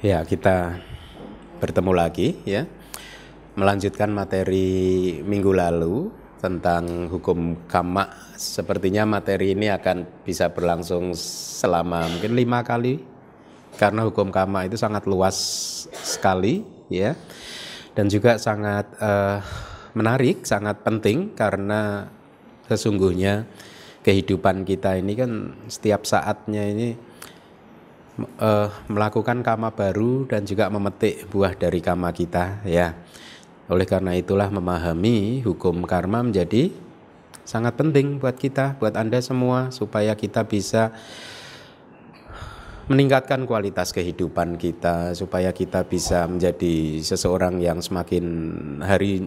Ya, kita bertemu lagi ya. Melanjutkan materi minggu lalu tentang hukum kama. Sepertinya materi ini akan bisa berlangsung selama mungkin lima kali karena hukum kama itu sangat luas sekali ya dan juga sangat uh, menarik, sangat penting karena sesungguhnya kehidupan kita ini kan setiap saatnya ini uh, melakukan kama baru dan juga memetik buah dari kama kita ya. Oleh karena itulah memahami hukum karma menjadi sangat penting buat kita, buat Anda semua supaya kita bisa meningkatkan kualitas kehidupan kita supaya kita bisa menjadi seseorang yang semakin hari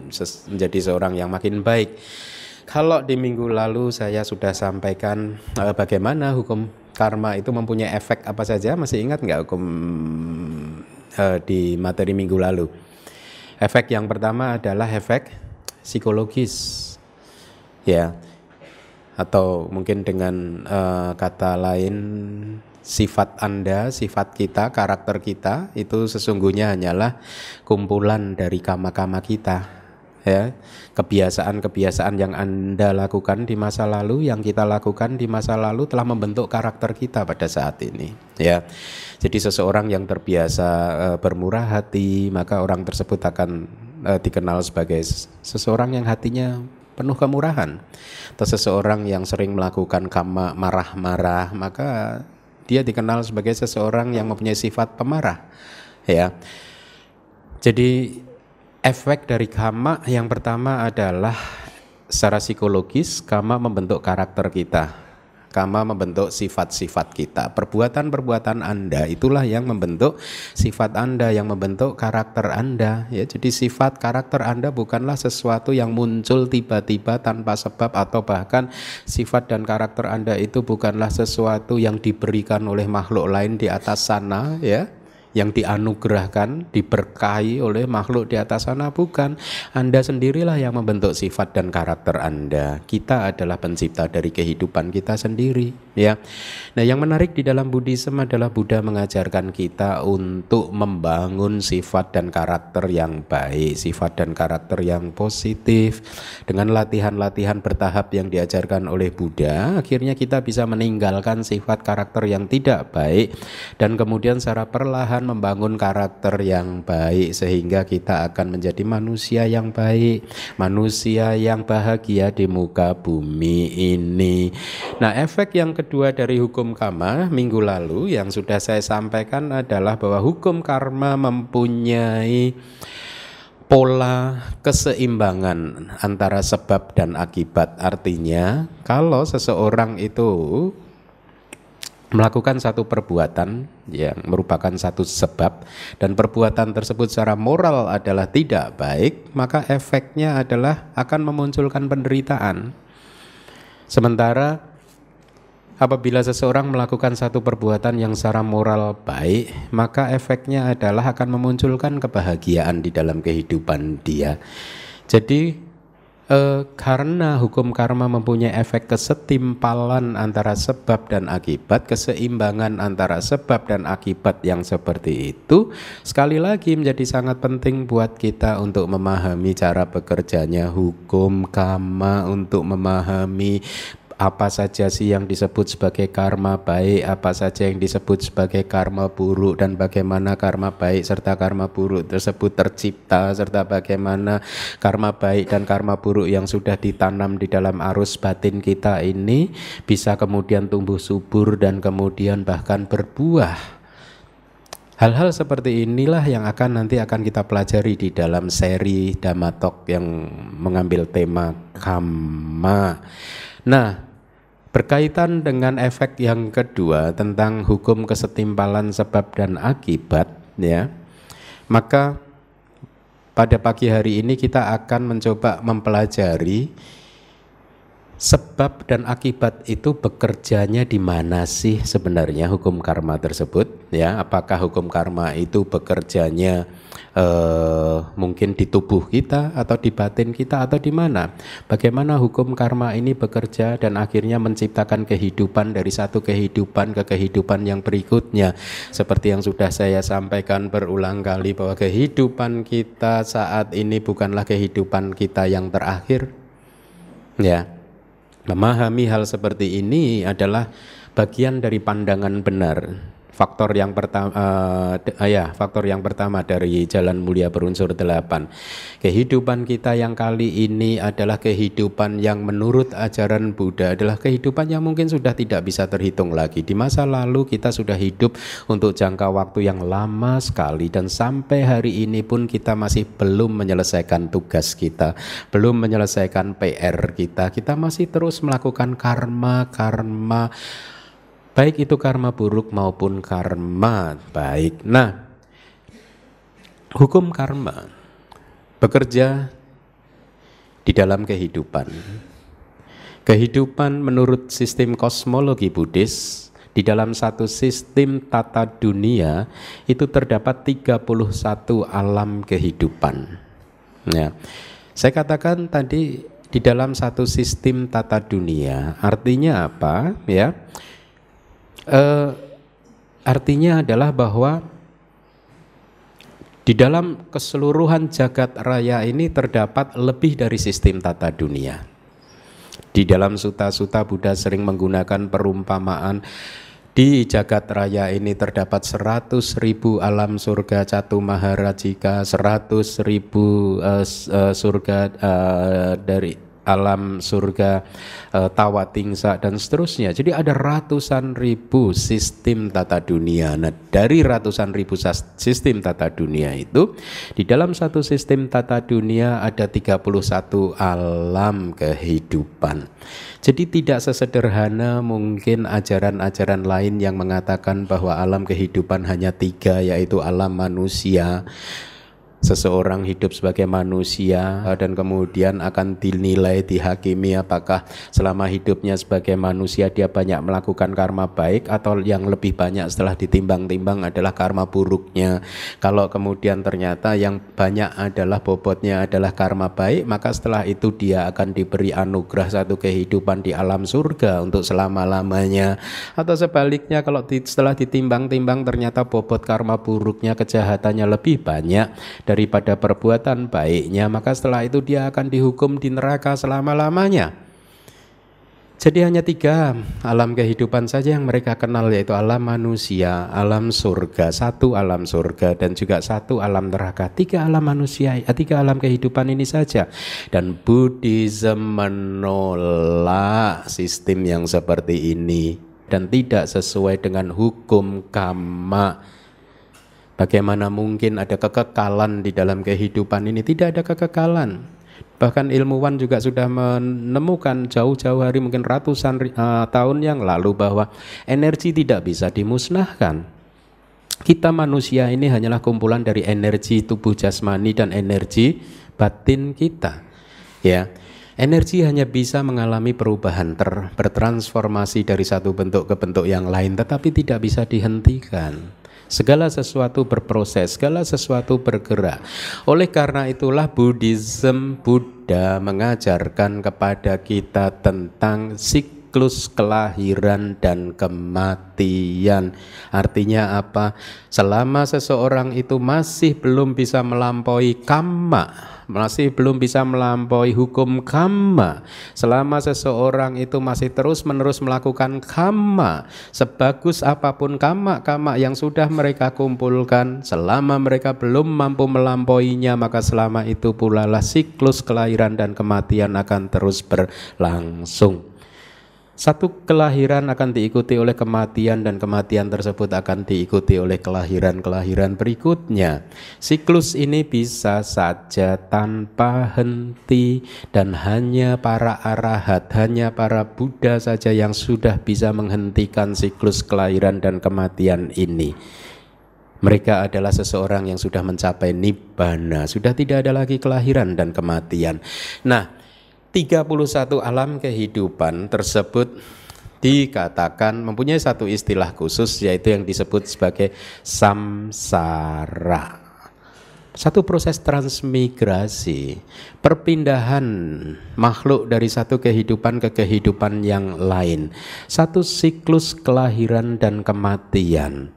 menjadi seorang yang makin baik. Kalau di minggu lalu saya sudah sampaikan uh, bagaimana hukum karma itu mempunyai efek apa saja? Masih ingat nggak hukum uh, di materi minggu lalu? Efek yang pertama adalah efek psikologis, ya, atau mungkin dengan uh, kata lain sifat Anda, sifat kita, karakter kita itu sesungguhnya hanyalah kumpulan dari kama-kama kita ya. Kebiasaan-kebiasaan yang Anda lakukan di masa lalu yang kita lakukan di masa lalu telah membentuk karakter kita pada saat ini ya. Jadi seseorang yang terbiasa uh, bermurah hati maka orang tersebut akan uh, dikenal sebagai seseorang yang hatinya penuh kemurahan. Atau seseorang yang sering melakukan kama marah-marah maka dia dikenal sebagai seseorang yang mempunyai sifat pemarah ya. Jadi efek dari kama yang pertama adalah secara psikologis kama membentuk karakter kita. Kama membentuk sifat-sifat kita. Perbuatan-perbuatan Anda itulah yang membentuk sifat Anda, yang membentuk karakter Anda. Ya, jadi sifat karakter Anda bukanlah sesuatu yang muncul tiba-tiba tanpa sebab atau bahkan sifat dan karakter Anda itu bukanlah sesuatu yang diberikan oleh makhluk lain di atas sana, ya yang dianugerahkan, diberkahi oleh makhluk di atas sana bukan. Anda sendirilah yang membentuk sifat dan karakter Anda. Kita adalah pencipta dari kehidupan kita sendiri, ya. Nah, yang menarik di dalam Buddhisme adalah Buddha mengajarkan kita untuk membangun sifat dan karakter yang baik, sifat dan karakter yang positif. Dengan latihan-latihan bertahap yang diajarkan oleh Buddha, akhirnya kita bisa meninggalkan sifat karakter yang tidak baik dan kemudian secara perlahan akan membangun karakter yang baik sehingga kita akan menjadi manusia yang baik, manusia yang bahagia di muka bumi ini. Nah, efek yang kedua dari hukum karma minggu lalu yang sudah saya sampaikan adalah bahwa hukum karma mempunyai pola keseimbangan antara sebab dan akibat. Artinya, kalau seseorang itu melakukan satu perbuatan yang merupakan satu sebab dan perbuatan tersebut secara moral adalah tidak baik, maka efeknya adalah akan memunculkan penderitaan. Sementara apabila seseorang melakukan satu perbuatan yang secara moral baik, maka efeknya adalah akan memunculkan kebahagiaan di dalam kehidupan dia. Jadi E, karena hukum karma mempunyai efek kesetimpalan antara sebab dan akibat, keseimbangan antara sebab dan akibat yang seperti itu, sekali lagi menjadi sangat penting buat kita untuk memahami cara bekerjanya. Hukum karma, untuk memahami apa saja sih yang disebut sebagai karma baik, apa saja yang disebut sebagai karma buruk dan bagaimana karma baik serta karma buruk tersebut tercipta serta bagaimana karma baik dan karma buruk yang sudah ditanam di dalam arus batin kita ini bisa kemudian tumbuh subur dan kemudian bahkan berbuah. Hal-hal seperti inilah yang akan nanti akan kita pelajari di dalam seri Damatok yang mengambil tema kama. Nah, berkaitan dengan efek yang kedua tentang hukum kesetimpalan sebab dan akibat, ya, maka pada pagi hari ini kita akan mencoba mempelajari sebab dan akibat itu bekerjanya di mana sih sebenarnya hukum karma tersebut ya? Apakah hukum karma itu bekerjanya eh, mungkin di tubuh kita atau di batin kita atau di mana. Bagaimana hukum karma ini bekerja dan akhirnya menciptakan kehidupan dari satu kehidupan ke kehidupan yang berikutnya. Seperti yang sudah saya sampaikan berulang kali bahwa kehidupan kita saat ini bukanlah kehidupan kita yang terakhir. Ya. Memahami hal seperti ini adalah bagian dari pandangan benar faktor yang pertama uh, ya faktor yang pertama dari jalan mulia berunsur delapan. Kehidupan kita yang kali ini adalah kehidupan yang menurut ajaran Buddha adalah kehidupan yang mungkin sudah tidak bisa terhitung lagi. Di masa lalu kita sudah hidup untuk jangka waktu yang lama sekali dan sampai hari ini pun kita masih belum menyelesaikan tugas kita belum menyelesaikan PR kita. Kita masih terus melakukan karma karma baik itu karma buruk maupun karma baik. Nah, hukum karma bekerja di dalam kehidupan. Kehidupan menurut sistem kosmologi Buddhis di dalam satu sistem tata dunia itu terdapat 31 alam kehidupan. Ya. Saya katakan tadi di dalam satu sistem tata dunia, artinya apa? Ya eh, artinya adalah bahwa di dalam keseluruhan jagat raya ini terdapat lebih dari sistem tata dunia. Di dalam suta-suta Buddha sering menggunakan perumpamaan di jagat raya ini terdapat seratus ribu alam surga catu maharajika, seratus ribu uh, uh, surga uh, dari alam surga e, tawatingsa dan seterusnya. Jadi ada ratusan ribu sistem tata dunia. Nah, dari ratusan ribu sistem tata dunia itu di dalam satu sistem tata dunia ada 31 alam kehidupan. Jadi tidak sesederhana mungkin ajaran-ajaran lain yang mengatakan bahwa alam kehidupan hanya tiga yaitu alam manusia seseorang hidup sebagai manusia dan kemudian akan dinilai dihakimi apakah selama hidupnya sebagai manusia dia banyak melakukan karma baik atau yang lebih banyak setelah ditimbang-timbang adalah karma buruknya. Kalau kemudian ternyata yang banyak adalah bobotnya adalah karma baik, maka setelah itu dia akan diberi anugerah satu kehidupan di alam surga untuk selama-lamanya. Atau sebaliknya kalau setelah ditimbang-timbang ternyata bobot karma buruknya kejahatannya lebih banyak daripada perbuatan baiknya, maka setelah itu dia akan dihukum di neraka selama-lamanya. Jadi hanya tiga alam kehidupan saja yang mereka kenal yaitu alam manusia, alam surga, satu alam surga dan juga satu alam neraka. Tiga alam manusia, eh, tiga alam kehidupan ini saja. Dan Buddhism menolak sistem yang seperti ini dan tidak sesuai dengan hukum karma Bagaimana mungkin ada kekekalan di dalam kehidupan ini? Tidak ada kekekalan. Bahkan ilmuwan juga sudah menemukan jauh-jauh hari mungkin ratusan uh, tahun yang lalu bahwa energi tidak bisa dimusnahkan. Kita manusia ini hanyalah kumpulan dari energi tubuh jasmani dan energi batin kita. Ya. Energi hanya bisa mengalami perubahan ter, bertransformasi dari satu bentuk ke bentuk yang lain tetapi tidak bisa dihentikan. Segala sesuatu berproses, segala sesuatu bergerak. Oleh karena itulah Buddhism Buddha mengajarkan kepada kita tentang siklus kelahiran dan kematian. Artinya apa? Selama seseorang itu masih belum bisa melampaui kamma, masih belum bisa melampaui hukum kama selama seseorang itu masih terus-menerus melakukan kama sebagus apa pun kama-kama yang sudah mereka kumpulkan selama mereka belum mampu melampauinya maka selama itu pula lah siklus kelahiran dan kematian akan terus berlangsung satu kelahiran akan diikuti oleh kematian dan kematian tersebut akan diikuti oleh kelahiran-kelahiran berikutnya. Siklus ini bisa saja tanpa henti dan hanya para arahat, hanya para Buddha saja yang sudah bisa menghentikan siklus kelahiran dan kematian ini. Mereka adalah seseorang yang sudah mencapai nibbana, sudah tidak ada lagi kelahiran dan kematian. Nah, 31 alam kehidupan tersebut dikatakan mempunyai satu istilah khusus yaitu yang disebut sebagai samsara. satu proses transmigrasi, perpindahan makhluk dari satu kehidupan ke kehidupan yang lain, satu siklus kelahiran dan kematian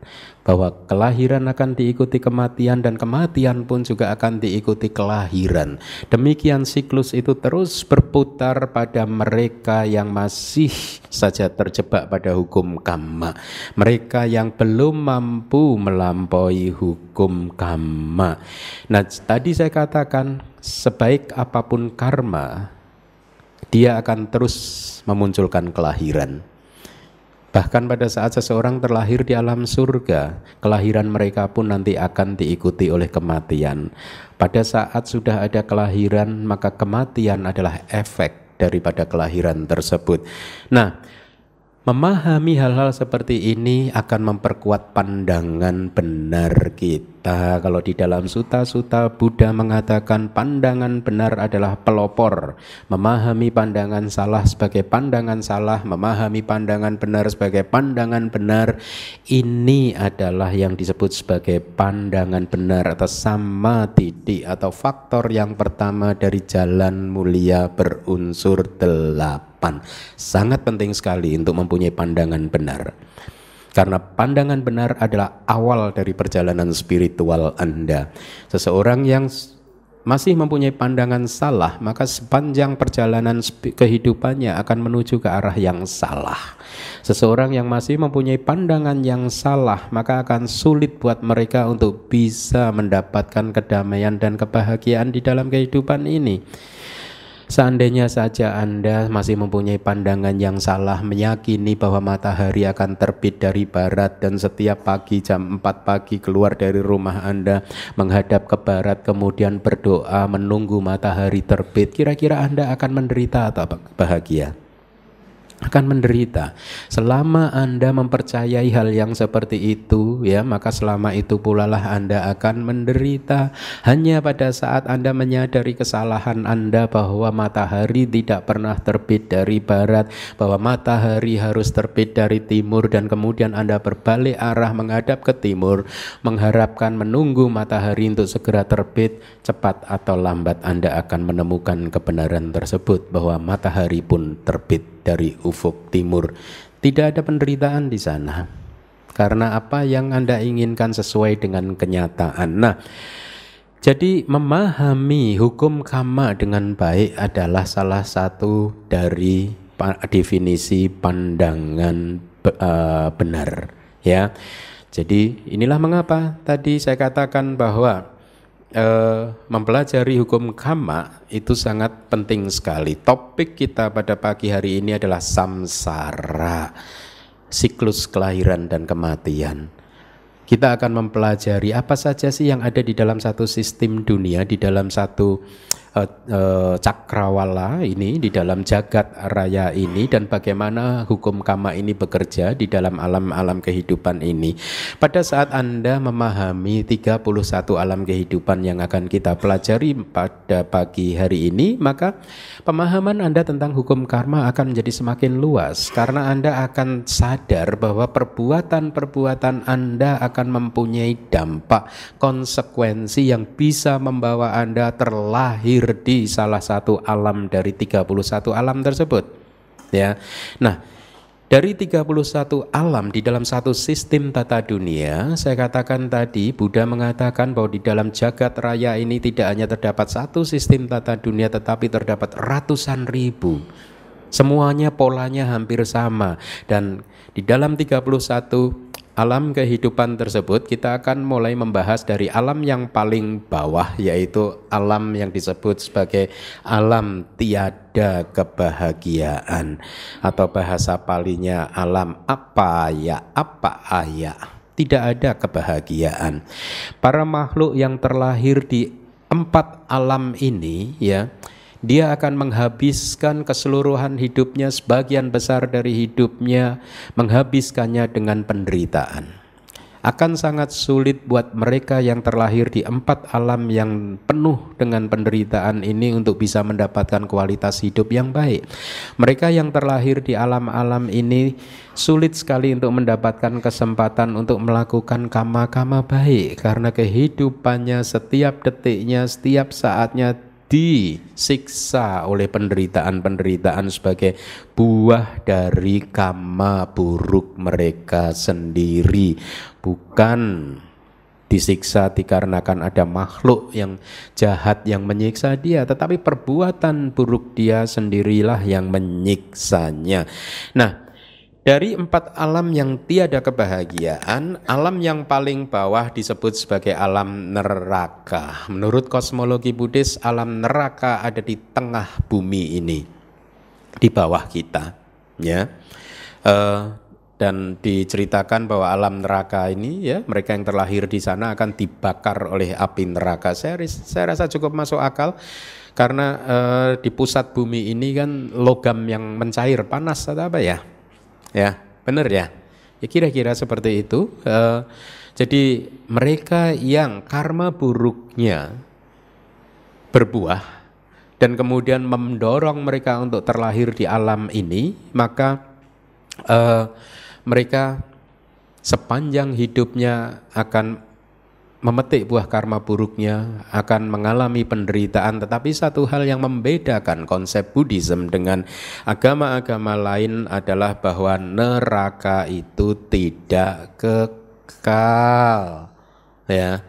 bahwa kelahiran akan diikuti kematian dan kematian pun juga akan diikuti kelahiran. Demikian siklus itu terus berputar pada mereka yang masih saja terjebak pada hukum karma. Mereka yang belum mampu melampaui hukum karma. Nah, tadi saya katakan sebaik apa pun karma, dia akan terus memunculkan kelahiran. Bahkan pada saat seseorang terlahir di alam surga, kelahiran mereka pun nanti akan diikuti oleh kematian. Pada saat sudah ada kelahiran, maka kematian adalah efek daripada kelahiran tersebut. Nah, Memahami hal-hal seperti ini akan memperkuat pandangan benar kita. Kalau di dalam suta-suta Buddha mengatakan pandangan benar adalah pelopor. Memahami pandangan salah sebagai pandangan salah, memahami pandangan benar sebagai pandangan benar. Ini adalah yang disebut sebagai pandangan benar atau sama titik atau faktor yang pertama dari jalan mulia berunsur delapan. Sangat penting sekali untuk mempunyai pandangan benar. Karena pandangan benar adalah awal dari perjalanan spiritual Anda. Seseorang yang masih mempunyai pandangan salah, maka sepanjang perjalanan kehidupannya akan menuju ke arah yang salah. Seseorang yang masih mempunyai pandangan yang salah, maka akan sulit buat mereka untuk bisa mendapatkan kedamaian dan kebahagiaan di dalam kehidupan ini. Seandainya saja Anda masih mempunyai pandangan yang salah meyakini bahwa matahari akan terbit dari barat dan setiap pagi jam 4 pagi keluar dari rumah Anda menghadap ke barat kemudian berdoa menunggu matahari terbit, kira-kira Anda akan menderita atau bahagia? Akan menderita. Selama Anda mempercayai hal yang seperti itu, ya, maka selama itu pula lah Anda akan menderita. Hanya pada saat Anda menyadari kesalahan Anda bahwa matahari tidak pernah terbit dari barat, bahwa matahari harus terbit dari timur dan kemudian Anda berbalik arah menghadap ke timur, mengharapkan menunggu matahari untuk segera terbit, cepat atau lambat Anda akan menemukan kebenaran tersebut bahwa matahari pun terbit dari ufuk timur. Tidak ada penderitaan di sana. Karena apa yang Anda inginkan sesuai dengan kenyataan. Nah, jadi memahami hukum kama dengan baik adalah salah satu dari definisi pandangan uh, benar ya. Jadi inilah mengapa tadi saya katakan bahwa eh, mempelajari hukum kama itu sangat penting sekali. Topik kita pada pagi hari ini adalah samsara, siklus kelahiran dan kematian. Kita akan mempelajari apa saja sih yang ada di dalam satu sistem dunia, di dalam satu uh, uh, cakrawala ini di dalam jagat raya ini dan bagaimana hukum kama ini bekerja di dalam alam-alam kehidupan ini. Pada saat Anda memahami 31 alam kehidupan yang akan kita pelajari pada pagi hari ini, maka pemahaman Anda tentang hukum karma akan menjadi semakin luas karena Anda akan sadar bahwa perbuatan-perbuatan Anda akan mempunyai dampak konsekuensi yang bisa membawa Anda terlahir di salah satu alam dari 31 alam tersebut. Ya. Nah, dari 31 alam di dalam satu sistem tata dunia, saya katakan tadi Buddha mengatakan bahwa di dalam jagat raya ini tidak hanya terdapat satu sistem tata dunia tetapi terdapat ratusan ribu. Semuanya polanya hampir sama dan di dalam 31 alam kehidupan tersebut kita akan mulai membahas dari alam yang paling bawah yaitu alam yang disebut sebagai alam tiada kebahagiaan atau bahasa palinya alam apa ya apa ayah tidak ada kebahagiaan. Para makhluk yang terlahir di empat alam ini ya dia akan menghabiskan keseluruhan hidupnya, sebagian besar dari hidupnya, menghabiskannya dengan penderitaan. akan sangat sulit buat mereka yang terlahir di empat alam yang penuh dengan penderitaan ini untuk bisa mendapatkan kualitas hidup yang baik. Mereka yang terlahir di alam-alam ini sulit sekali untuk mendapatkan kesempatan untuk melakukan kama-kama baik karena kehidupannya setiap detiknya, setiap saatnya disiksa oleh penderitaan-penderitaan sebagai buah dari kama buruk mereka sendiri. Bukan disiksa dikarenakan ada makhluk yang jahat yang menyiksa dia tetapi perbuatan buruk dia sendirilah yang menyiksanya. Nah dari empat alam yang tiada kebahagiaan, alam yang paling bawah disebut sebagai alam neraka. Menurut kosmologi Buddhis, alam neraka ada di tengah bumi ini, di bawah kita, ya. Uh, dan diceritakan bahwa alam neraka ini ya mereka yang terlahir di sana akan dibakar oleh api neraka. Saya saya rasa cukup masuk akal karena uh, di pusat bumi ini kan logam yang mencair panas atau apa ya? Ya, benar ya. Ya kira-kira seperti itu. Uh, jadi mereka yang karma buruknya berbuah dan kemudian mendorong mereka untuk terlahir di alam ini, maka uh, mereka sepanjang hidupnya akan memetik buah karma buruknya akan mengalami penderitaan tetapi satu hal yang membedakan konsep Buddhism dengan agama-agama lain adalah bahwa neraka itu tidak kekal ya.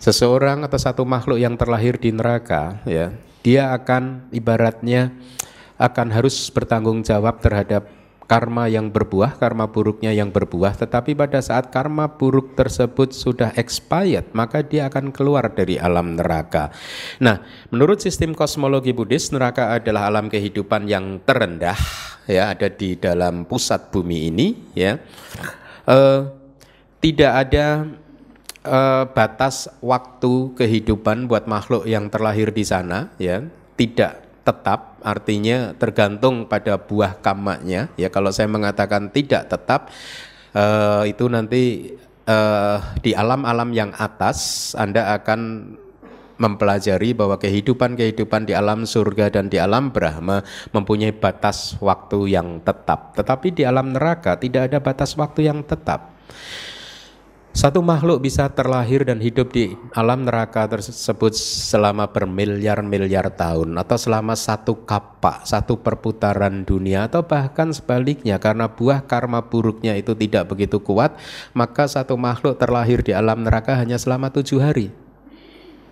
Seseorang atau satu makhluk yang terlahir di neraka ya dia akan ibaratnya akan harus bertanggung jawab terhadap karma yang berbuah, karma buruknya yang berbuah, tetapi pada saat karma buruk tersebut sudah expired, maka dia akan keluar dari alam neraka. Nah, menurut sistem kosmologi Buddhis, neraka adalah alam kehidupan yang terendah, ya, ada di dalam pusat bumi ini, ya. Uh, tidak ada uh, batas waktu kehidupan buat makhluk yang terlahir di sana, ya. Tidak tetap artinya tergantung pada buah kamanya ya kalau saya mengatakan tidak tetap uh, itu nanti uh, di alam-alam yang atas Anda akan mempelajari bahwa kehidupan-kehidupan di alam surga dan di alam Brahma mempunyai batas waktu yang tetap. Tetapi di alam neraka tidak ada batas waktu yang tetap satu makhluk bisa terlahir dan hidup di alam neraka tersebut selama bermiliar-miliar tahun atau selama satu kapak, satu perputaran dunia atau bahkan sebaliknya karena buah karma buruknya itu tidak begitu kuat maka satu makhluk terlahir di alam neraka hanya selama tujuh hari.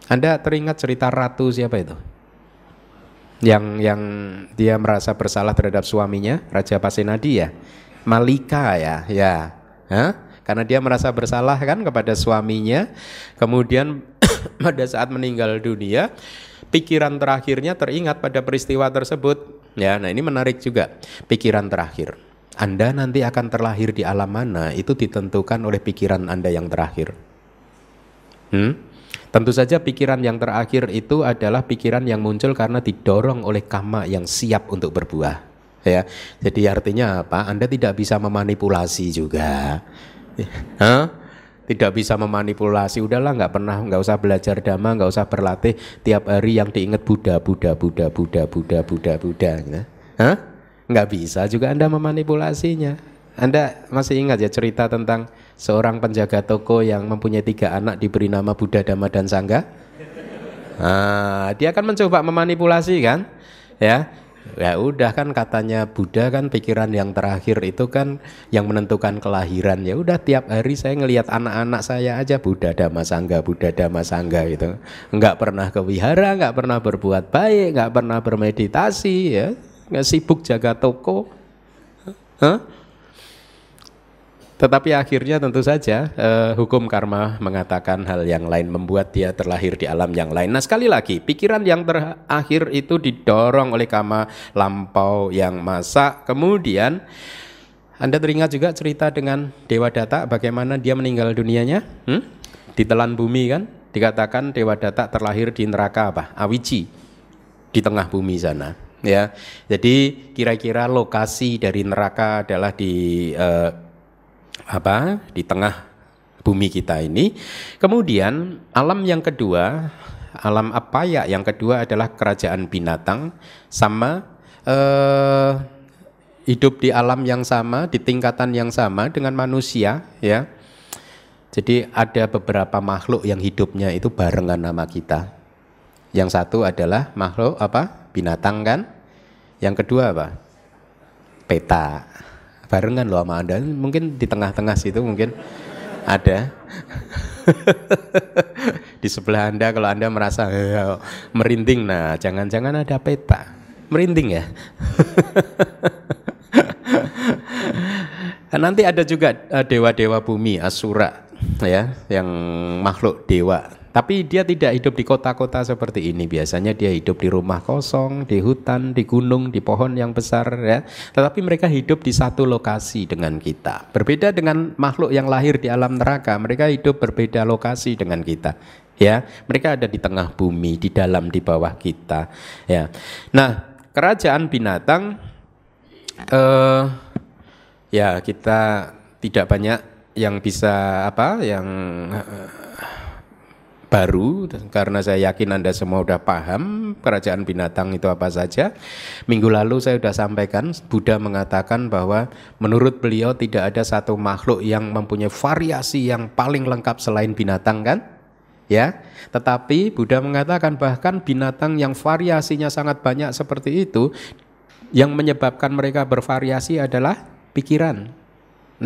Anda teringat cerita ratu siapa itu? Yang yang dia merasa bersalah terhadap suaminya, Raja Pasenadi ya? Malika ya, ya. Hah? Karena dia merasa bersalah kan kepada suaminya. Kemudian pada saat meninggal dunia, pikiran terakhirnya teringat pada peristiwa tersebut. Ya, nah ini menarik juga. Pikiran terakhir. Anda nanti akan terlahir di alam mana itu ditentukan oleh pikiran Anda yang terakhir. Hmm? Tentu saja pikiran yang terakhir itu adalah pikiran yang muncul karena didorong oleh kama yang siap untuk berbuah. Ya, jadi artinya apa? Anda tidak bisa memanipulasi juga. Hah? Tidak bisa memanipulasi. Udahlah nggak pernah nggak usah belajar dhamma, nggak usah berlatih tiap hari yang diingat Buddha, Buddha, Buddha, Buddha, Buddha, Buddha, Buddha. Gitu. Hah? Nggak bisa juga Anda memanipulasinya. Anda masih ingat ya cerita tentang seorang penjaga toko yang mempunyai tiga anak diberi nama Buddha, Dhamma, dan Sangga? Nah, dia akan mencoba memanipulasi kan? Ya, Ya udah kan katanya Buddha kan pikiran yang terakhir itu kan yang menentukan kelahiran. Ya udah tiap hari saya ngelihat anak-anak saya aja Buddha Dhamma Sangga, Buddha Dhamma Sangga gitu. Enggak pernah ke wihara, enggak pernah berbuat baik, enggak pernah bermeditasi ya. Enggak sibuk jaga toko. Hah? Tetapi akhirnya tentu saja uh, hukum karma mengatakan hal yang lain membuat dia terlahir di alam yang lain. Nah sekali lagi pikiran yang terakhir itu didorong oleh kama lampau yang masa. Kemudian Anda teringat juga cerita dengan Dewa Data bagaimana dia meninggal dunianya? Hmm? Ditelan bumi kan? Dikatakan Dewa Data terlahir di neraka apa? Awici di tengah bumi sana. Ya, jadi kira-kira lokasi dari neraka adalah di uh, apa di tengah bumi kita ini. Kemudian alam yang kedua, alam apa ya? Yang kedua adalah kerajaan binatang sama eh, hidup di alam yang sama, di tingkatan yang sama dengan manusia, ya. Jadi ada beberapa makhluk yang hidupnya itu barengan sama kita. Yang satu adalah makhluk apa? Binatang kan? Yang kedua apa? Peta. Barengan loh sama Anda. Mungkin di tengah-tengah situ mungkin ada. di sebelah Anda kalau Anda merasa eh, merinding, nah jangan-jangan ada peta. Merinding ya. Nanti ada juga eh, dewa-dewa bumi, Asura ya, yang makhluk dewa. Tapi dia tidak hidup di kota-kota seperti ini. Biasanya dia hidup di rumah kosong, di hutan, di gunung, di pohon yang besar ya. Tetapi mereka hidup di satu lokasi dengan kita. Berbeda dengan makhluk yang lahir di alam neraka, mereka hidup berbeda lokasi dengan kita. Ya, mereka ada di tengah bumi, di dalam, di bawah kita. Ya, nah kerajaan binatang, eh, ya kita tidak banyak yang bisa apa, yang baru karena saya yakin Anda semua sudah paham kerajaan binatang itu apa saja. Minggu lalu saya sudah sampaikan Buddha mengatakan bahwa menurut beliau tidak ada satu makhluk yang mempunyai variasi yang paling lengkap selain binatang kan? Ya. Tetapi Buddha mengatakan bahkan binatang yang variasinya sangat banyak seperti itu yang menyebabkan mereka bervariasi adalah pikiran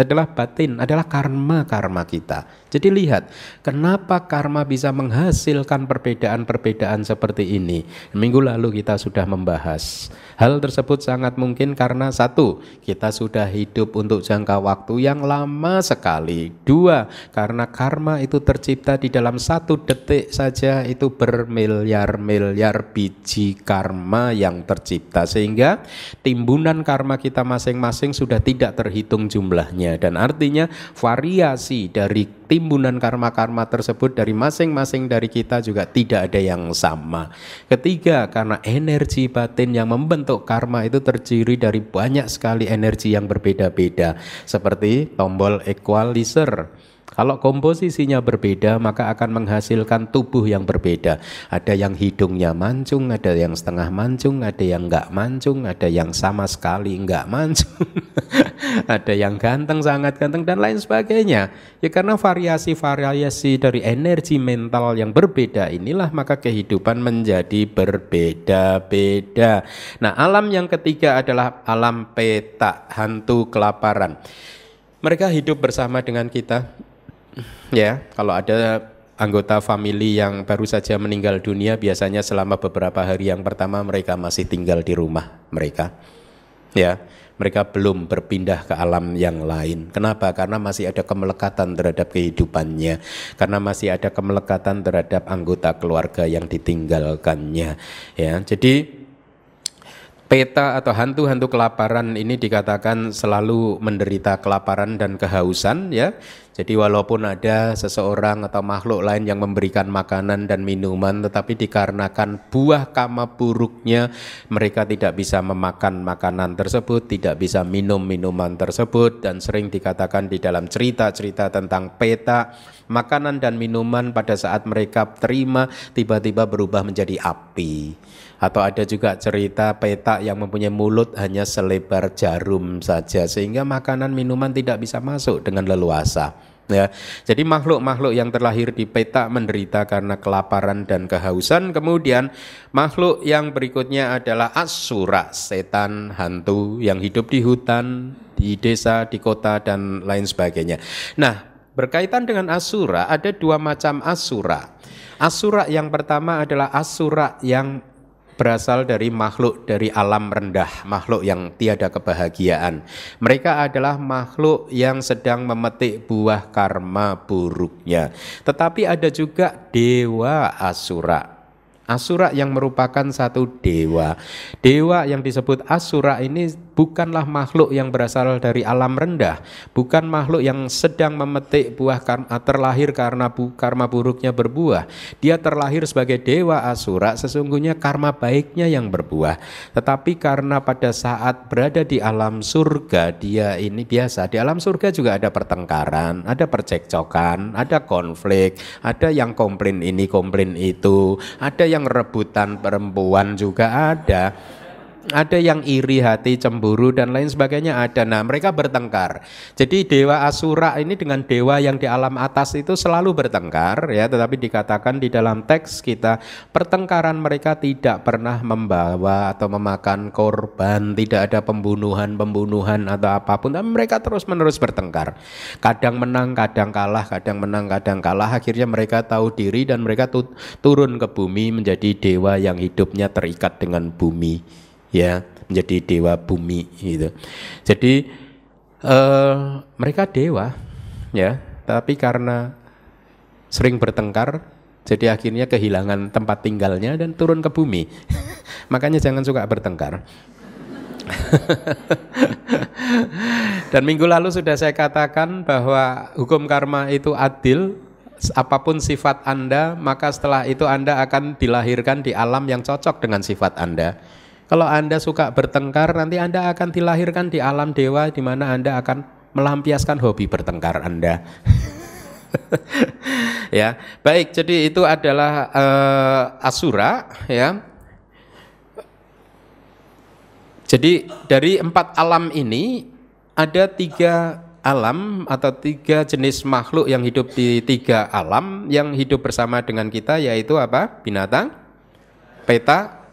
adalah batin, adalah karma-karma kita. Jadi lihat, kenapa karma bisa menghasilkan perbedaan-perbedaan seperti ini. Minggu lalu kita sudah membahas. Hal tersebut sangat mungkin karena satu, kita sudah hidup untuk jangka waktu yang lama sekali. Dua, karena karma itu tercipta di dalam satu detik saja itu bermiliar-miliar biji karma yang tercipta. Sehingga timbunan karma kita masing-masing sudah tidak terhitung jumlahnya dan artinya variasi dari timbunan karma-karma tersebut dari masing-masing dari kita juga tidak ada yang sama. Ketiga, karena energi batin yang membentuk karma itu terdiri dari banyak sekali energi yang berbeda-beda seperti tombol equalizer kalau komposisinya berbeda, maka akan menghasilkan tubuh yang berbeda. Ada yang hidungnya mancung, ada yang setengah mancung, ada yang enggak mancung, ada yang sama sekali enggak mancung, ada yang ganteng, sangat ganteng, dan lain sebagainya. Ya karena variasi-variasi dari energi mental yang berbeda inilah maka kehidupan menjadi berbeda-beda. Nah alam yang ketiga adalah alam peta, hantu kelaparan. Mereka hidup bersama dengan kita Ya, kalau ada anggota famili yang baru saja meninggal dunia biasanya selama beberapa hari yang pertama mereka masih tinggal di rumah mereka. Ya, mereka belum berpindah ke alam yang lain. Kenapa? Karena masih ada kemelekatan terhadap kehidupannya, karena masih ada kemelekatan terhadap anggota keluarga yang ditinggalkannya. Ya, jadi peta atau hantu-hantu kelaparan ini dikatakan selalu menderita kelaparan dan kehausan ya. Jadi walaupun ada seseorang atau makhluk lain yang memberikan makanan dan minuman tetapi dikarenakan buah kama buruknya mereka tidak bisa memakan makanan tersebut, tidak bisa minum minuman tersebut dan sering dikatakan di dalam cerita-cerita tentang peta makanan dan minuman pada saat mereka terima tiba-tiba berubah menjadi api. Atau ada juga cerita peta yang mempunyai mulut hanya selebar jarum saja sehingga makanan minuman tidak bisa masuk dengan leluasa. Ya, jadi makhluk-makhluk yang terlahir di peta menderita karena kelaparan dan kehausan. Kemudian makhluk yang berikutnya adalah asura, setan, hantu yang hidup di hutan, di desa, di kota dan lain sebagainya. Nah, berkaitan dengan asura ada dua macam asura. Asura yang pertama adalah asura yang berasal dari makhluk dari alam rendah, makhluk yang tiada kebahagiaan. Mereka adalah makhluk yang sedang memetik buah karma buruknya. Tetapi ada juga dewa asura. Asura yang merupakan satu dewa. Dewa yang disebut Asura ini bukanlah makhluk yang berasal dari alam rendah, bukan makhluk yang sedang memetik buah karma, terlahir karena bu, karma buruknya berbuah. Dia terlahir sebagai dewa Asura, sesungguhnya karma baiknya yang berbuah. Tetapi karena pada saat berada di alam surga, dia ini biasa. Di alam surga juga ada pertengkaran, ada percekcokan, ada konflik, ada yang komplain ini, komplain itu, ada yang rebutan perempuan juga ada ada yang iri hati, cemburu dan lain sebagainya ada. Nah, mereka bertengkar. Jadi dewa Asura ini dengan dewa yang di alam atas itu selalu bertengkar ya, tetapi dikatakan di dalam teks kita pertengkaran mereka tidak pernah membawa atau memakan korban, tidak ada pembunuhan-pembunuhan atau apa pun, tapi mereka terus-menerus bertengkar. Kadang menang, kadang kalah, kadang menang, kadang kalah. Akhirnya mereka tahu diri dan mereka turun ke bumi menjadi dewa yang hidupnya terikat dengan bumi ya menjadi dewa bumi gitu. Jadi uh, mereka dewa ya, tapi karena sering bertengkar jadi akhirnya kehilangan tempat tinggalnya dan turun ke bumi. Makanya jangan suka bertengkar. dan minggu lalu sudah saya katakan bahwa hukum karma itu adil apa pun sifat Anda, maka setelah itu Anda akan dilahirkan di alam yang cocok dengan sifat Anda. Kalau Anda suka bertengkar, nanti Anda akan dilahirkan di alam dewa di mana Anda akan melampiaskan hobi bertengkar Anda. ya, baik. Jadi itu adalah uh, Asura, ya. Jadi dari empat alam ini ada tiga alam atau tiga jenis makhluk yang hidup di tiga alam yang hidup bersama dengan kita yaitu apa? Binatang, peta,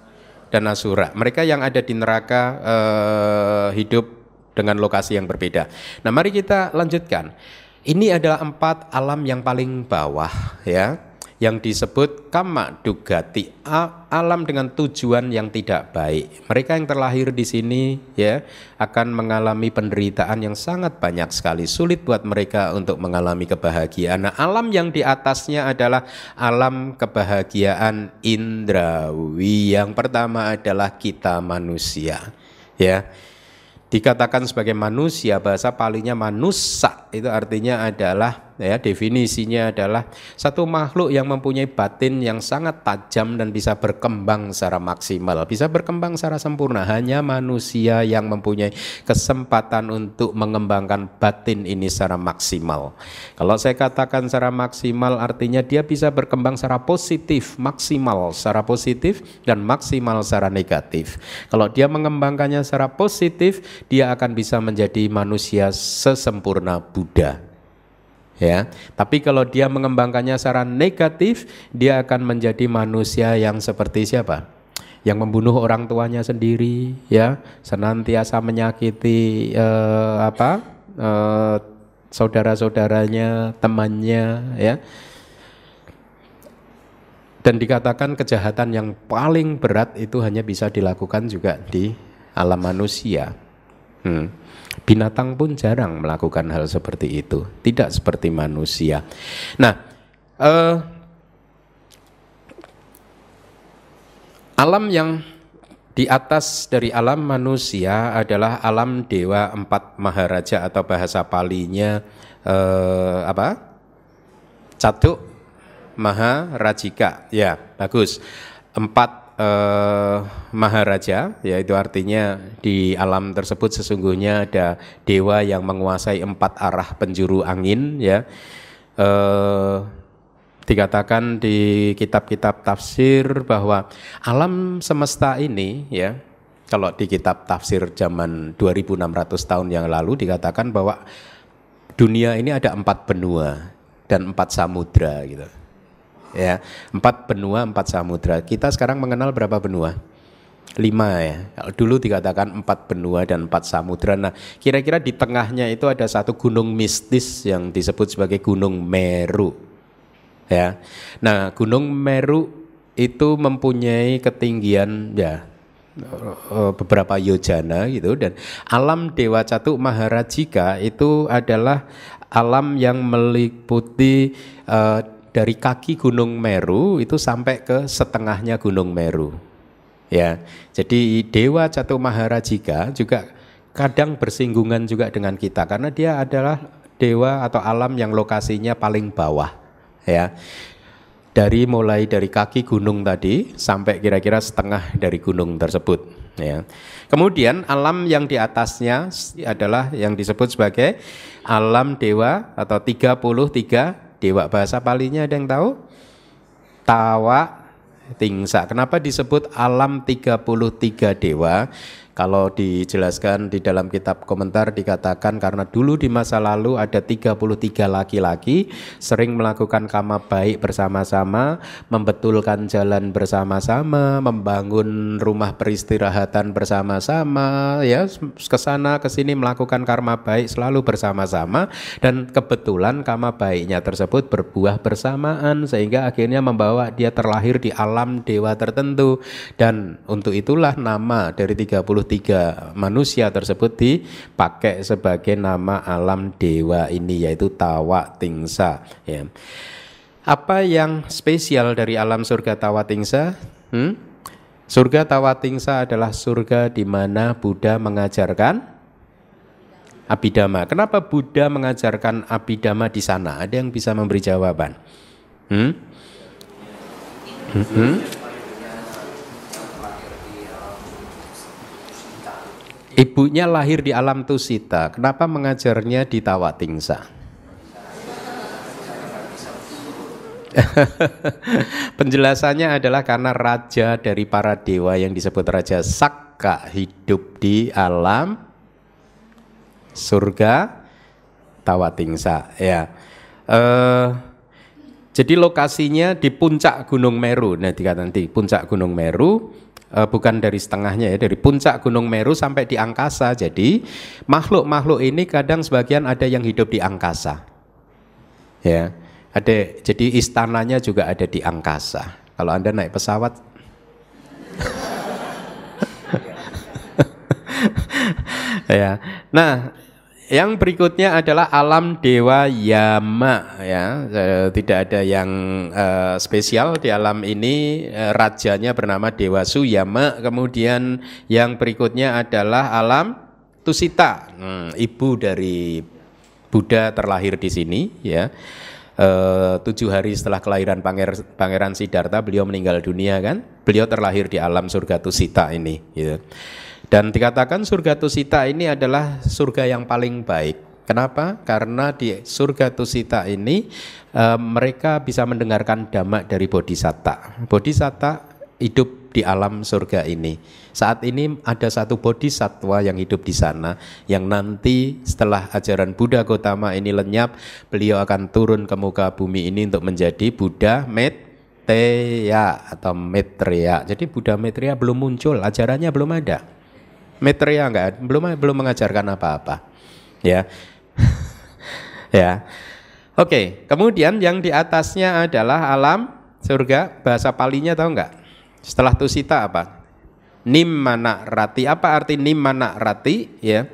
dan Asura. Mereka yang ada di neraka uh, hidup dengan lokasi yang berbeda. Nah, mari kita lanjutkan. Ini adalah empat alam yang paling bawah, ya yang disebut kama dugati alam dengan tujuan yang tidak baik. Mereka yang terlahir di sini ya akan mengalami penderitaan yang sangat banyak sekali. Sulit buat mereka untuk mengalami kebahagiaan. Nah, alam yang di atasnya adalah alam kebahagiaan indrawi. Yang pertama adalah kita manusia. Ya dikatakan sebagai manusia bahasa palingnya manusa itu artinya adalah ya definisinya adalah satu makhluk yang mempunyai batin yang sangat tajam dan bisa berkembang secara maksimal. Bisa berkembang secara sempurna. Hanya manusia yang mempunyai kesempatan untuk mengembangkan batin ini secara maksimal. Kalau saya katakan secara maksimal artinya dia bisa berkembang secara positif maksimal secara positif dan maksimal secara negatif. Kalau dia mengembangkannya secara positif dia akan bisa menjadi manusia sesempurna Buddha. Ya, tapi kalau dia mengembangkannya secara negatif, dia akan menjadi manusia yang seperti siapa? Yang membunuh orang tuanya sendiri, ya, senantiasa menyakiti eh, apa? Eh, saudara-saudaranya, temannya, ya. Dan dikatakan kejahatan yang paling berat itu hanya bisa dilakukan juga di alam manusia. Hmm. Binatang pun jarang melakukan hal seperti itu, tidak seperti manusia. Nah, eh, alam yang di atas dari alam manusia adalah alam dewa empat maharaja atau bahasa palinya eh, apa? Catuk Maharajika. Ya, bagus. Empat eh, maharaja yaitu artinya di alam tersebut sesungguhnya ada dewa yang menguasai empat arah penjuru angin ya. Eh, dikatakan di kitab-kitab tafsir bahwa alam semesta ini ya kalau di kitab tafsir zaman 2600 tahun yang lalu dikatakan bahwa dunia ini ada empat benua dan empat samudra gitu ya empat benua empat samudra. Kita sekarang mengenal berapa benua? Lima ya. Dulu dikatakan empat benua dan empat samudra. Nah kira-kira di tengahnya itu ada satu gunung mistis yang disebut sebagai gunung Meru. Ya. Nah gunung Meru itu mempunyai ketinggian ya eh, beberapa yojana gitu. Dan alam Dewa Catuk Maharajika itu adalah alam yang meliputi uh, dari kaki Gunung Meru itu sampai ke setengahnya Gunung Meru. Ya. Jadi Dewa Catu Maharajika juga kadang bersinggungan juga dengan kita karena dia adalah dewa atau alam yang lokasinya paling bawah. Ya dari mulai dari kaki gunung tadi sampai kira-kira setengah dari gunung tersebut ya. Kemudian alam yang di atasnya adalah yang disebut sebagai alam dewa atau 33 dewa bahasa palinya ada yang tahu? Tawa tingsa. Kenapa disebut alam 33 dewa? Kalau dijelaskan di dalam kitab komentar dikatakan karena dulu di masa lalu ada 33 laki-laki sering melakukan kama baik bersama-sama, membetulkan jalan bersama-sama, membangun rumah peristirahatan bersama-sama, ya ke sana ke sini melakukan karma baik selalu bersama-sama dan kebetulan kama baiknya tersebut berbuah bersamaan sehingga akhirnya membawa dia terlahir di alam dewa tertentu. Dan untuk itulah nama dari 30 23 manusia tersebut dipakai sebagai nama alam dewa ini yaitu Tawa Tingsa ya. Apa yang spesial dari alam surga Tawa Tingsa? Hmm? Surga Tawa Tingsa adalah surga di mana Buddha mengajarkan Abhidhamma. Kenapa Buddha mengajarkan Abhidhamma di sana? Ada yang bisa memberi jawaban? Hmm? Hmm? Ibunya lahir di alam Tusita. Kenapa mengajarnya di Tawatingsa? Penjelasannya adalah karena raja dari para dewa yang disebut Raja Sakka hidup di alam surga Tawatingsa. Ya, uh, jadi lokasinya di puncak Gunung Meru. Nah, dikatakan nanti puncak Gunung Meru uh, bukan dari setengahnya ya, dari puncak Gunung Meru sampai di angkasa. Jadi makhluk-makhluk ini kadang sebagian ada yang hidup di angkasa. Ya, ada jadi istananya juga ada di angkasa. Kalau Anda naik pesawat ya. Nah, yang berikutnya adalah alam dewa Yama ya. Eh, tidak ada yang uh, spesial di alam ini uh, rajanya bernama Dewa Suyama. Kemudian yang berikutnya adalah alam Tusita, hmm, ibu dari Buddha terlahir di sini ya. Uh, tujuh hari setelah kelahiran Panger, Pangeran Siddhartha beliau meninggal dunia kan. Beliau terlahir di alam surga Tusita ini gitu. Dan dikatakan surga Tusita ini adalah surga yang paling baik. Kenapa? Karena di surga Tusita ini e, mereka bisa mendengarkan dhamma dari bodhisatta. Bodhisatta hidup di alam surga ini. Saat ini ada satu bodhisatwa yang hidup di sana yang nanti setelah ajaran Buddha Gotama ini lenyap, beliau akan turun ke muka bumi ini untuk menjadi Buddha Metreya atau Metreya. Jadi Buddha Metreya belum muncul, ajarannya belum ada. Metria enggak belum belum mengajarkan apa-apa. Ya. ya. Oke, kemudian yang di atasnya adalah alam surga. Bahasa palinya tahu enggak? Setelah tusita apa? Nimmana rati. Apa arti nimmana rati? Ya.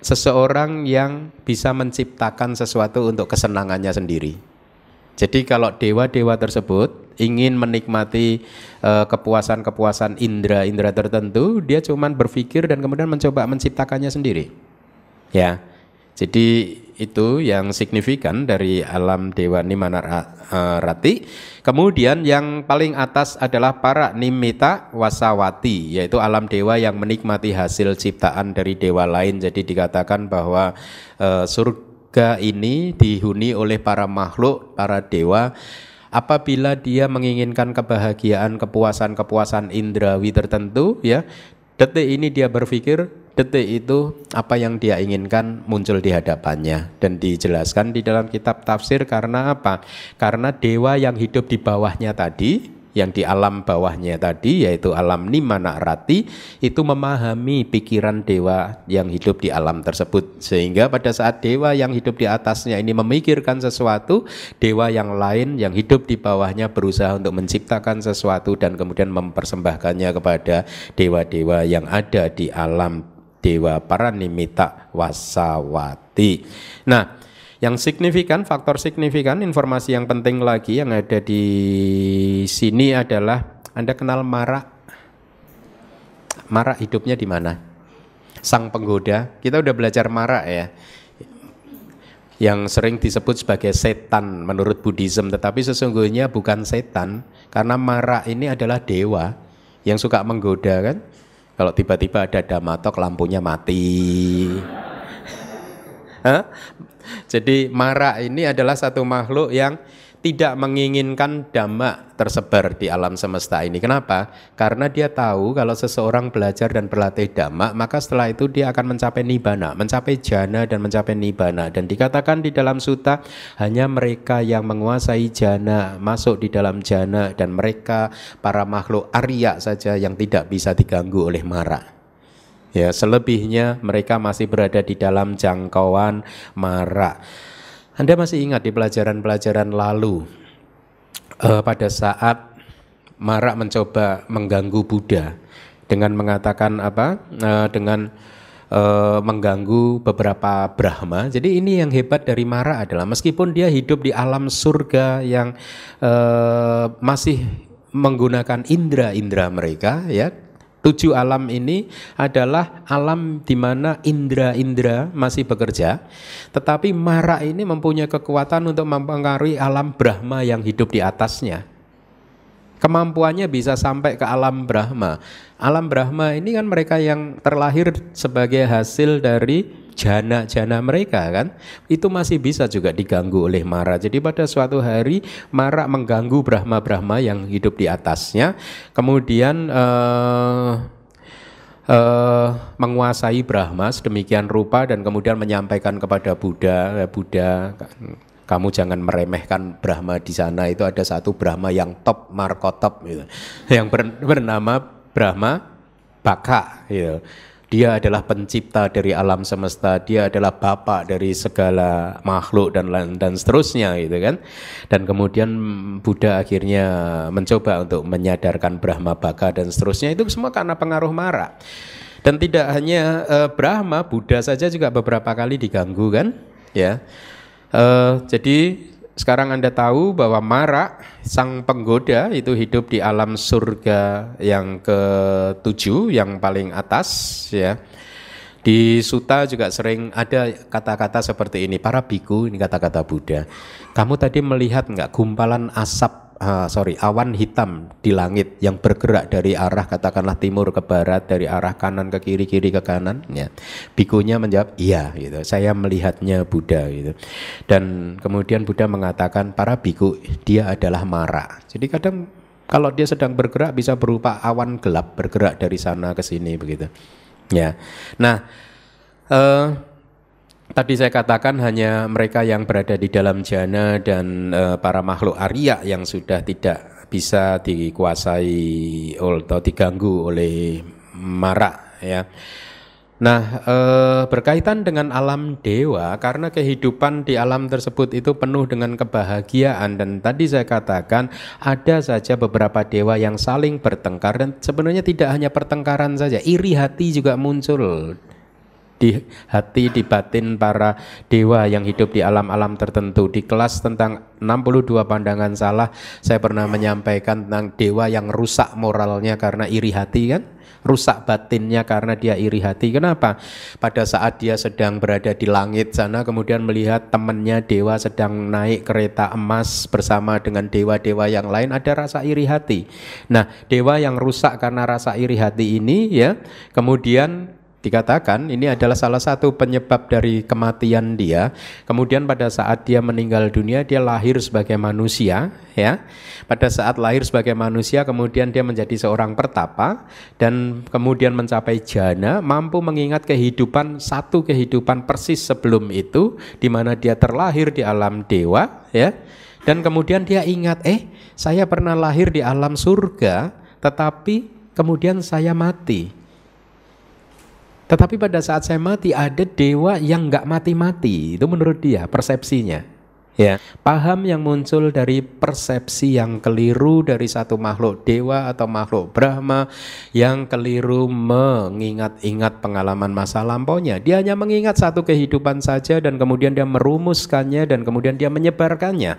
Seseorang yang bisa menciptakan sesuatu untuk kesenangannya sendiri. Jadi kalau dewa-dewa tersebut ingin menikmati uh, kepuasan-kepuasan indera-indera tertentu, dia cuma berpikir dan kemudian mencoba menciptakannya sendiri. Ya. Jadi itu yang signifikan dari alam dewa Nimana eh, Rati. Kemudian yang paling atas adalah para nimita wasawati, yaitu alam dewa yang menikmati hasil ciptaan dari dewa lain. Jadi dikatakan bahwa uh, surga surga ini dihuni oleh para makhluk, para dewa apabila dia menginginkan kebahagiaan, kepuasan-kepuasan indrawi tertentu ya. Detik ini dia berpikir detik itu apa yang dia inginkan muncul di hadapannya dan dijelaskan di dalam kitab tafsir karena apa? Karena dewa yang hidup di bawahnya tadi yang di alam bawahnya tadi yaitu alam nimana rati itu memahami pikiran dewa yang hidup di alam tersebut. Sehingga pada saat dewa yang hidup di atasnya ini memikirkan sesuatu dewa yang lain yang hidup di bawahnya berusaha untuk menciptakan sesuatu dan kemudian mempersembahkannya kepada dewa-dewa yang ada di alam dewa para nimita wasawati. Nah Yang signifikan, faktor signifikan, informasi yang penting lagi yang ada di sini adalah Anda kenal Mara. Mara hidupnya di mana? Sang penggoda. Kita udah belajar Mara ya yang sering disebut sebagai setan menurut Buddhism tetapi sesungguhnya bukan setan karena Mara ini adalah dewa yang suka menggoda kan kalau tiba-tiba ada damatok lampunya mati? Jadi Mara ini adalah satu makhluk yang tidak menginginkan dhamma tersebar di alam semesta ini. Kenapa? Karena dia tahu kalau seseorang belajar dan berlatih dhamma, maka setelah itu dia akan mencapai nibbana, mencapai jana dan mencapai nibbana. Dan dikatakan di dalam suta hanya mereka yang menguasai jana masuk di dalam jana dan mereka para makhluk Arya saja yang tidak bisa diganggu oleh mara. Ya, selebihnya mereka masih berada di dalam jangkauan mara. Anda masih ingat di pelajaran-pelajaran lalu uh, pada saat Marak mencoba mengganggu Buddha dengan mengatakan apa? Uh, dengan uh, mengganggu beberapa Brahma. Jadi ini yang hebat dari Mara adalah meskipun dia hidup di alam surga yang uh, masih menggunakan indera-indera mereka ya Tujuh alam ini adalah alam di mana indra-indra masih bekerja, tetapi mara ini mempunyai kekuatan untuk mempengaruhi alam Brahma yang hidup di atasnya. Kemampuannya bisa sampai ke alam Brahma. Alam Brahma ini kan mereka yang terlahir sebagai hasil dari jana-jana mereka kan itu masih bisa juga diganggu oleh Mara. Jadi pada suatu hari Mara mengganggu Brahma-Brahma yang hidup di atasnya, kemudian uh, uh, menguasai Brahma sedemikian rupa dan kemudian menyampaikan kepada Buddha, Buddha kamu jangan meremehkan Brahma di sana itu ada satu Brahma yang top markotop gitu. yang bernama Brahma Baka gitu. Dia adalah pencipta dari alam semesta, dia adalah bapak dari segala makhluk dan dan seterusnya gitu kan. Dan kemudian Buddha akhirnya mencoba untuk menyadarkan Brahma Baka dan seterusnya itu semua karena pengaruh Mara. Dan tidak hanya uh, Brahma, Buddha saja juga beberapa kali diganggu kan, ya. Uh, jadi sekarang Anda tahu bahwa Mara, sang penggoda itu hidup di alam surga yang ketujuh, yang paling atas ya. Di Suta juga sering ada kata-kata seperti ini, para biku, ini kata-kata Buddha. Kamu tadi melihat enggak gumpalan asap uh, sorry awan hitam di langit yang bergerak dari arah katakanlah timur ke barat dari arah kanan ke kiri kiri ke kanan ya. Bikunya menjawab iya gitu. Saya melihatnya Buddha gitu. Dan kemudian Buddha mengatakan para biku dia adalah mara. Jadi kadang kalau dia sedang bergerak bisa berupa awan gelap bergerak dari sana ke sini begitu. Ya. Nah uh, Tadi saya katakan hanya mereka yang berada di dalam jana dan e, para makhluk Arya yang sudah tidak bisa dikuasai atau diganggu oleh mara ya. Nah, e, berkaitan dengan alam dewa karena kehidupan di alam tersebut itu penuh dengan kebahagiaan dan tadi saya katakan ada saja beberapa dewa yang saling bertengkar dan sebenarnya tidak hanya pertengkaran saja, iri hati juga muncul di hati, di batin para dewa yang hidup di alam-alam tertentu. Di kelas tentang 62 pandangan salah, saya pernah menyampaikan tentang dewa yang rusak moralnya karena iri hati kan? Rusak batinnya karena dia iri hati. Kenapa? Pada saat dia sedang berada di langit sana, kemudian melihat temannya dewa sedang naik kereta emas bersama dengan dewa-dewa yang lain, ada rasa iri hati. Nah, dewa yang rusak karena rasa iri hati ini, ya, kemudian Dikatakan ini adalah salah satu penyebab dari kematian dia. Kemudian pada saat dia meninggal dunia dia lahir sebagai manusia, ya. Pada saat lahir sebagai manusia kemudian dia menjadi seorang pertapa dan kemudian mencapai jana, mampu mengingat kehidupan satu kehidupan persis sebelum itu di mana dia terlahir di alam dewa, ya. Dan kemudian dia ingat, eh, saya pernah lahir di alam surga, tetapi kemudian saya mati. Tetapi pada saat saya mati ada dewa yang nggak mati-mati. Itu menurut dia persepsinya. Ya, paham yang muncul dari persepsi yang keliru dari satu makhluk dewa atau makhluk Brahma yang keliru mengingat-ingat pengalaman masa lampaunya. Dia hanya mengingat satu kehidupan saja dan kemudian dia merumuskannya dan kemudian dia menyebarkannya.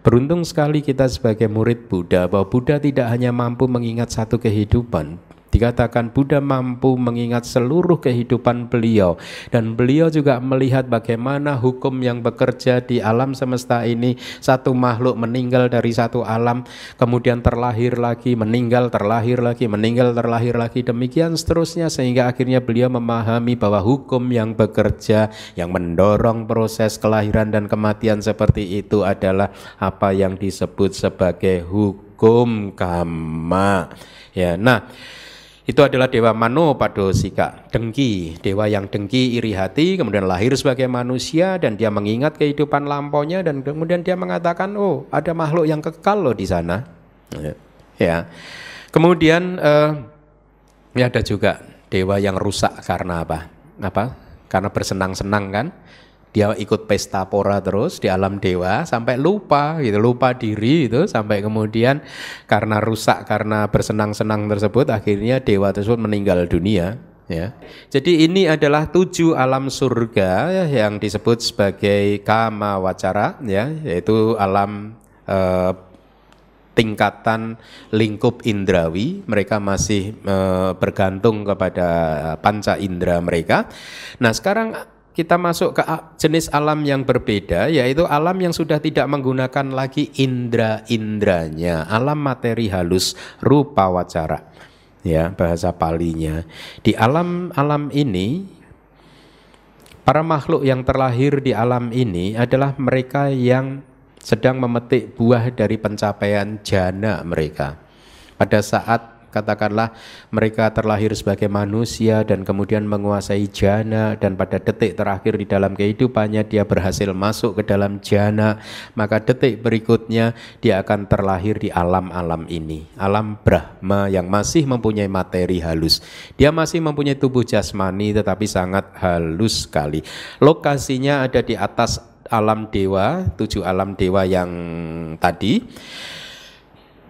Beruntung sekali kita sebagai murid Buddha bahwa Buddha tidak hanya mampu mengingat satu kehidupan, Dikatakan Buddha mampu mengingat seluruh kehidupan beliau. Dan beliau juga melihat bagaimana hukum yang bekerja di alam semesta ini. Satu makhluk meninggal dari satu alam kemudian terlahir lagi, meninggal, terlahir lagi, meninggal, terlahir lagi. Demikian seterusnya sehingga akhirnya beliau memahami bahwa hukum yang bekerja yang mendorong proses kelahiran dan kematian seperti itu adalah apa yang disebut sebagai hukum kama. Ya, nah itu adalah dewa Mano Padosika, dengki, dewa yang dengki iri hati, kemudian lahir sebagai manusia dan dia mengingat kehidupan lampaunya dan kemudian dia mengatakan, oh ada makhluk yang kekal loh di sana. Ya, ya. kemudian eh, ya ada juga dewa yang rusak karena apa? Apa? Karena bersenang-senang kan? Dia ikut pesta pora terus di alam dewa sampai lupa gitu lupa diri itu sampai kemudian karena rusak karena bersenang-senang tersebut akhirnya dewa tersebut meninggal dunia ya. Jadi ini adalah tujuh alam surga ya, yang disebut sebagai kama wacara ya yaitu alam eh, tingkatan lingkup indrawi. Mereka masih e, bergantung kepada panca indera mereka. Nah sekarang kita masuk ke jenis alam yang berbeda yaitu alam yang sudah tidak menggunakan lagi indra-indranya. Alam materi halus rupa wacara ya bahasa palinya. Di alam-alam ini para makhluk yang terlahir di alam ini adalah mereka yang sedang memetik buah dari pencapaian jana mereka. Pada saat katakanlah mereka terlahir sebagai manusia dan kemudian menguasai jana dan pada detik terakhir di dalam kehidupannya dia berhasil masuk ke dalam jana maka detik berikutnya dia akan terlahir di alam-alam ini. Alam Brahma yang masih mempunyai materi halus. Dia masih mempunyai tubuh jasmani tetapi sangat halus sekali. Lokasinya ada di atas alam dewa tujuh alam dewa yang tadi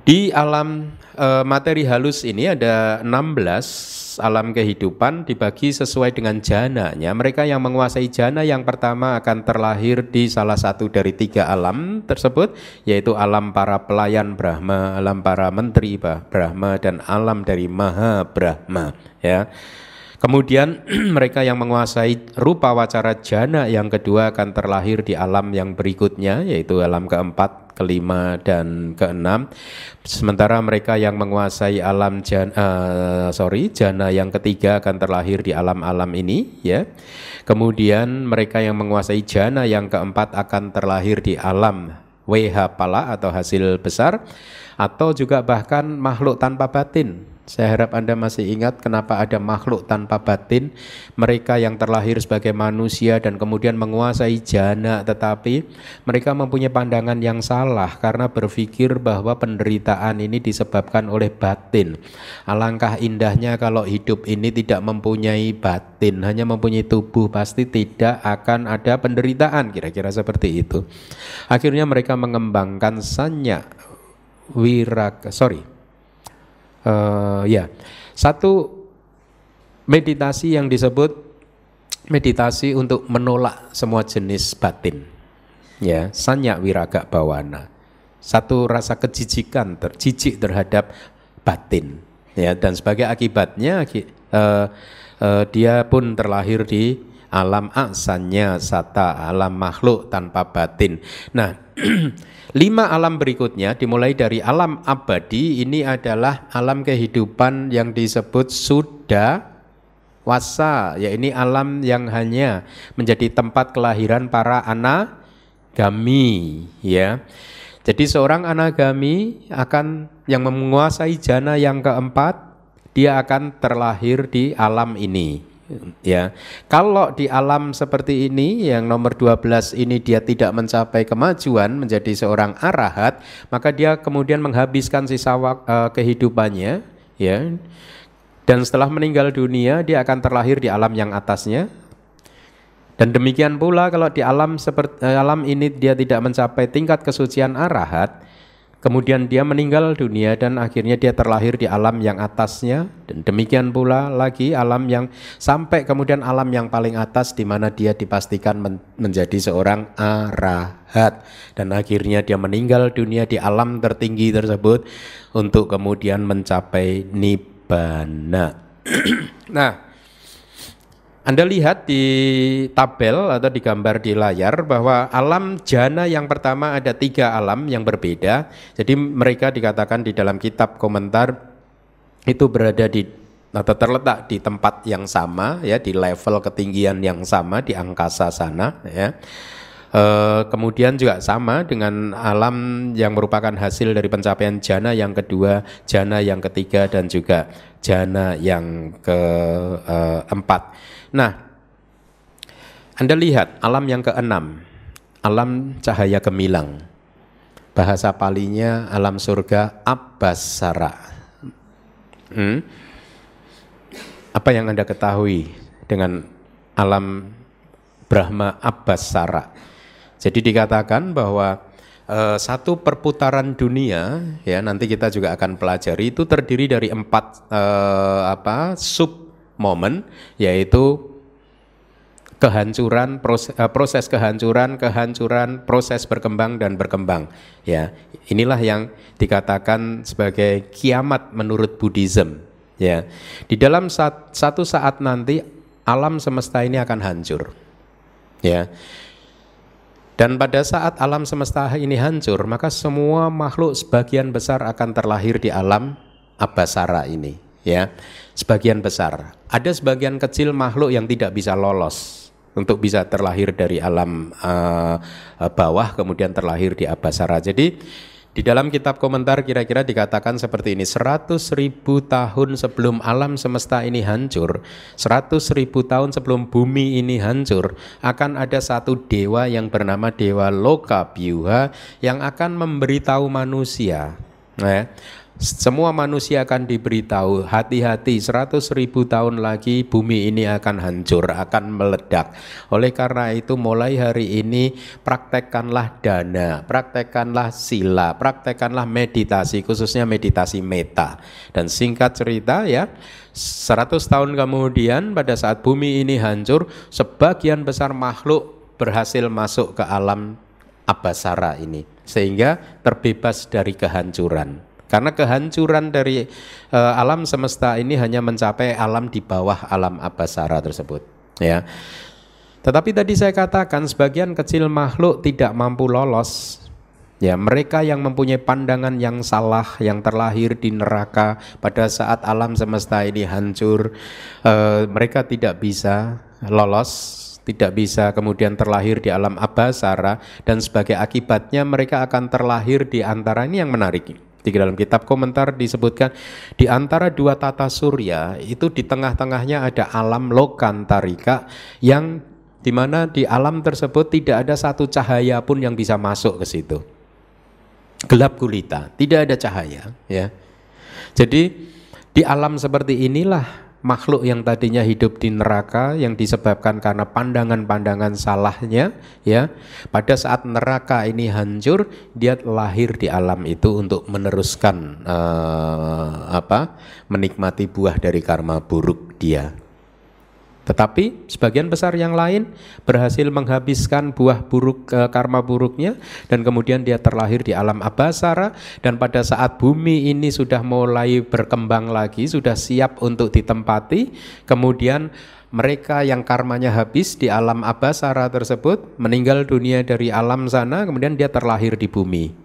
di alam e, materi halus ini ada 16 alam kehidupan dibagi sesuai dengan jananya. Mereka yang menguasai jana yang pertama akan terlahir di salah satu dari tiga alam tersebut, yaitu alam para pelayan Brahma, alam para menteri Brahma, dan alam dari Maha Brahma. Ya. Kemudian mereka yang menguasai rupa wacara jana yang kedua akan terlahir di alam yang berikutnya yaitu alam keempat kelima dan keenam. Sementara mereka yang menguasai alam jana, uh, sorry jana yang ketiga akan terlahir di alam-alam ini, ya. Kemudian mereka yang menguasai jana yang keempat akan terlahir di alam WH pala atau hasil besar atau juga bahkan makhluk tanpa batin saya harap Anda masih ingat kenapa ada makhluk tanpa batin, mereka yang terlahir sebagai manusia dan kemudian menguasai jana, tetapi mereka mempunyai pandangan yang salah karena berpikir bahwa penderitaan ini disebabkan oleh batin. Alangkah indahnya kalau hidup ini tidak mempunyai batin, hanya mempunyai tubuh, pasti tidak akan ada penderitaan, kira-kira seperti itu. Akhirnya mereka mengembangkan sanya wiraka, sorry, uh, ya. Satu meditasi yang disebut meditasi untuk menolak semua jenis batin. Ya sanya wiraga bawana. Satu rasa kejijikan terjijik terhadap batin. Ya dan sebagai akibatnya uh, uh, dia pun terlahir di alam asanya sata alam makhluk tanpa batin. Nah Lima alam berikutnya dimulai dari alam abadi ini adalah alam kehidupan yang disebut sudah wasa ya ini alam yang hanya menjadi tempat kelahiran para anagami ya. Jadi seorang anagami akan yang menguasai jana yang keempat dia akan terlahir di alam ini ya. Kalau di alam seperti ini yang nomor 12 ini dia tidak mencapai kemajuan menjadi seorang arahat, maka dia kemudian menghabiskan sisa uh, kehidupannya ya. Dan setelah meninggal dunia dia akan terlahir di alam yang atasnya. Dan demikian pula kalau di alam seperti eh, alam ini dia tidak mencapai tingkat kesucian arahat, kemudian dia meninggal dunia dan akhirnya dia terlahir di alam yang atasnya dan demikian pula lagi alam yang sampai kemudian alam yang paling atas di mana dia dipastikan men menjadi seorang arahat dan akhirnya dia meninggal dunia di alam tertinggi tersebut untuk kemudian mencapai nibbana. nah, anda lihat di tabel atau di gambar di layar bahwa alam jana yang pertama ada tiga alam yang berbeda. Jadi mereka dikatakan di dalam kitab komentar itu berada di atau terletak di tempat yang sama ya di level ketinggian yang sama di angkasa sana ya. E, kemudian juga sama dengan alam yang merupakan hasil dari pencapaian jana yang kedua, jana yang ketiga dan juga jana yang keempat. Nah, Anda lihat alam yang keenam, alam cahaya gemilang. Bahasa palinya alam surga Abbasara. Hmm? Apa yang Anda ketahui dengan alam Brahma Abbasara? Jadi dikatakan bahwa uh, satu perputaran dunia ya nanti kita juga akan pelajari itu terdiri dari empat uh, apa sub momen yaitu kehancuran proses, eh, proses kehancuran kehancuran proses berkembang dan berkembang ya. Inilah yang dikatakan sebagai kiamat menurut Buddhism ya. Di dalam saat, satu saat nanti alam semesta ini akan hancur ya dan pada saat alam semesta ini hancur maka semua makhluk sebagian besar akan terlahir di alam abasara ini ya. Sebagian besar. Ada sebagian kecil makhluk yang tidak bisa lolos untuk bisa terlahir dari alam uh, bawah kemudian terlahir di abasara. Jadi di dalam kitab komentar kira-kira dikatakan seperti ini 100 ribu tahun sebelum alam semesta ini hancur 100 ribu tahun sebelum bumi ini hancur akan ada satu dewa yang bernama Dewa Loka Byuha yang akan memberitahu manusia ya, semua manusia akan diberitahu hati-hati 100 ribu tahun lagi bumi ini akan hancur, akan meledak. Oleh karena itu mulai hari ini praktekkanlah dana, praktekkanlah sila, praktekkanlah meditasi khususnya meditasi meta. Dan singkat cerita ya 100 tahun kemudian pada saat bumi ini hancur sebagian besar makhluk berhasil masuk ke alam abasara ini sehingga terbebas dari kehancuran. Karena kehancuran dari uh, alam semesta ini hanya mencapai alam di bawah alam abasara tersebut, ya. Tetapi tadi saya katakan sebagian kecil makhluk tidak mampu lolos. Ya, mereka yang mempunyai pandangan yang salah, yang terlahir di neraka pada saat alam semesta ini hancur, uh, mereka tidak bisa lolos tidak bisa kemudian terlahir di alam abasara dan sebagai akibatnya mereka akan terlahir di antara ini yang menarik di dalam kitab komentar disebutkan di antara dua tata surya itu di tengah-tengahnya ada alam lokantarika yang di mana di alam tersebut tidak ada satu cahaya pun yang bisa masuk ke situ. Gelap gulita, tidak ada cahaya, ya. Jadi di alam seperti inilah makhluk yang tadinya hidup di neraka yang disebabkan karena pandangan-pandangan salahnya ya pada saat neraka ini hancur dia lahir di alam itu untuk meneruskan uh, apa menikmati buah dari karma buruk dia tetapi sebagian besar yang lain berhasil menghabiskan buah buruk e, karma buruknya dan kemudian dia terlahir di alam abasara dan pada saat bumi ini sudah mulai berkembang lagi, sudah siap untuk ditempati, kemudian mereka yang karmanya habis di alam abasara tersebut meninggal dunia dari alam sana, kemudian dia terlahir di bumi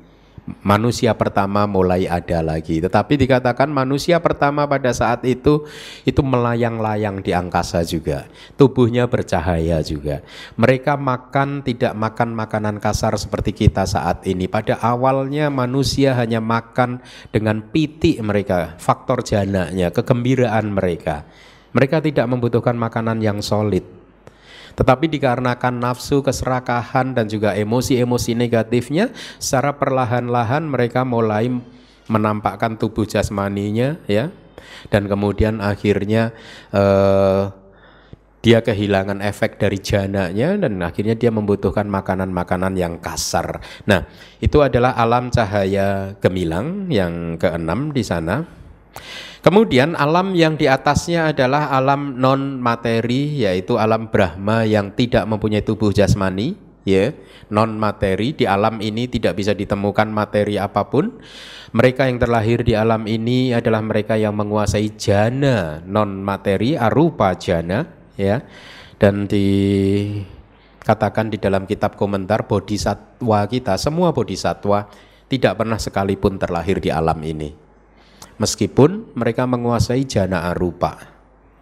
manusia pertama mulai ada lagi. Tetapi dikatakan manusia pertama pada saat itu itu melayang-layang di angkasa juga. Tubuhnya bercahaya juga. Mereka makan tidak makan makanan kasar seperti kita saat ini. Pada awalnya manusia hanya makan dengan pitik mereka, faktor jananya, kegembiraan mereka. Mereka tidak membutuhkan makanan yang solid tetapi dikarenakan nafsu, keserakahan dan juga emosi-emosi negatifnya, secara perlahan-lahan mereka mulai menampakkan tubuh jasmaninya ya. Dan kemudian akhirnya eh, dia kehilangan efek dari jananya dan akhirnya dia membutuhkan makanan-makanan yang kasar. Nah, itu adalah alam cahaya gemilang yang keenam di sana. Kemudian alam yang di atasnya adalah alam non materi yaitu alam Brahma yang tidak mempunyai tubuh jasmani, ya. Non materi di alam ini tidak bisa ditemukan materi apa pun. Mereka yang terlahir di alam ini adalah mereka yang menguasai jana non materi arupa jana ya dan dikatakan di dalam kitab komentar bodhisatwa kita semua bodhisatwa tidak pernah sekalipun terlahir di alam ini meskipun mereka menguasai jana arupa.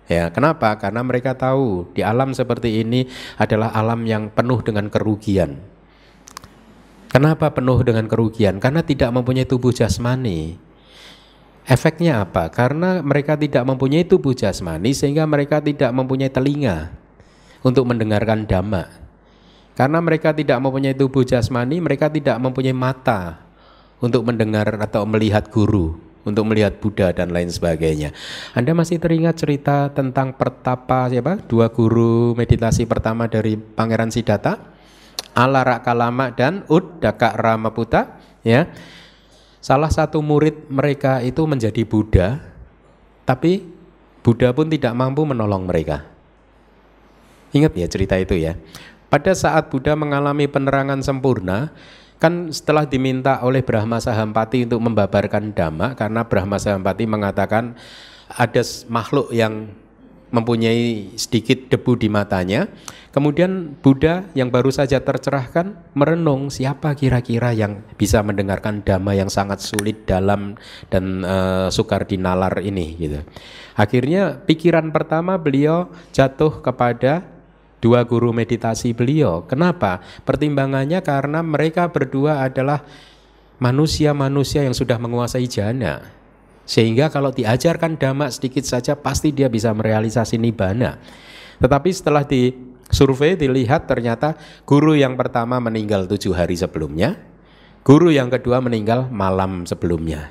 Ya kenapa? Karena mereka tahu di alam seperti ini adalah alam yang penuh dengan kerugian. Kenapa penuh dengan kerugian? Karena tidak mempunyai tubuh jasmani. Efeknya apa? Karena mereka tidak mempunyai tubuh jasmani sehingga mereka tidak mempunyai telinga untuk mendengarkan dhamma. Karena mereka tidak mempunyai tubuh jasmani, mereka tidak mempunyai mata untuk mendengar atau melihat guru, untuk melihat Buddha dan lain sebagainya. Anda masih teringat cerita tentang pertapa siapa? Dua guru meditasi pertama dari Pangeran Siddhartha, Alara Kalama dan Uddaka Ramaputa, ya Salah satu murid mereka itu menjadi Buddha, tapi Buddha pun tidak mampu menolong mereka. Ingat ya cerita itu ya. Pada saat Buddha mengalami penerangan sempurna, kan setelah diminta oleh Brahma Sahampati untuk membabarkan dhamma karena Brahma Sahampati mengatakan ada makhluk yang mempunyai sedikit debu di matanya. Kemudian Buddha yang baru saja tercerahkan merenung siapa kira-kira yang bisa mendengarkan dhamma yang sangat sulit dalam dan uh, sukar dinalar ini gitu. Akhirnya pikiran pertama beliau jatuh kepada dua guru meditasi beliau. Kenapa? Pertimbangannya karena mereka berdua adalah manusia-manusia yang sudah menguasai jana. Sehingga kalau diajarkan dhamma sedikit saja pasti dia bisa merealisasi nibbana. Tetapi setelah di survei dilihat ternyata guru yang pertama meninggal tujuh hari sebelumnya, guru yang kedua meninggal malam sebelumnya.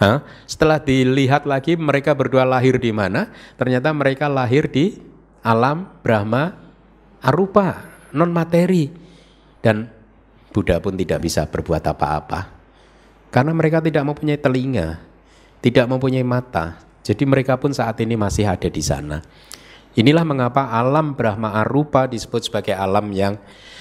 Hah? Setelah dilihat lagi mereka berdua lahir di mana? Ternyata mereka lahir di alam Brahma arupa, non materi. Dan Buddha pun tidak bisa berbuat apa-apa. Karena mereka tidak mempunyai telinga, tidak mempunyai mata. Jadi mereka pun saat ini masih ada di sana. Inilah mengapa alam Brahma Arupa disebut sebagai alam yang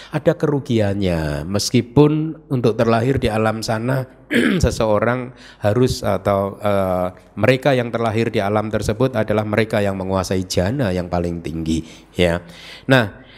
ada kerugiannya. Meskipun untuk terlahir di alam sana seseorang harus atau uh, mereka yang terlahir di alam tersebut adalah mereka yang menguasai jana yang paling tinggi ya. Nah,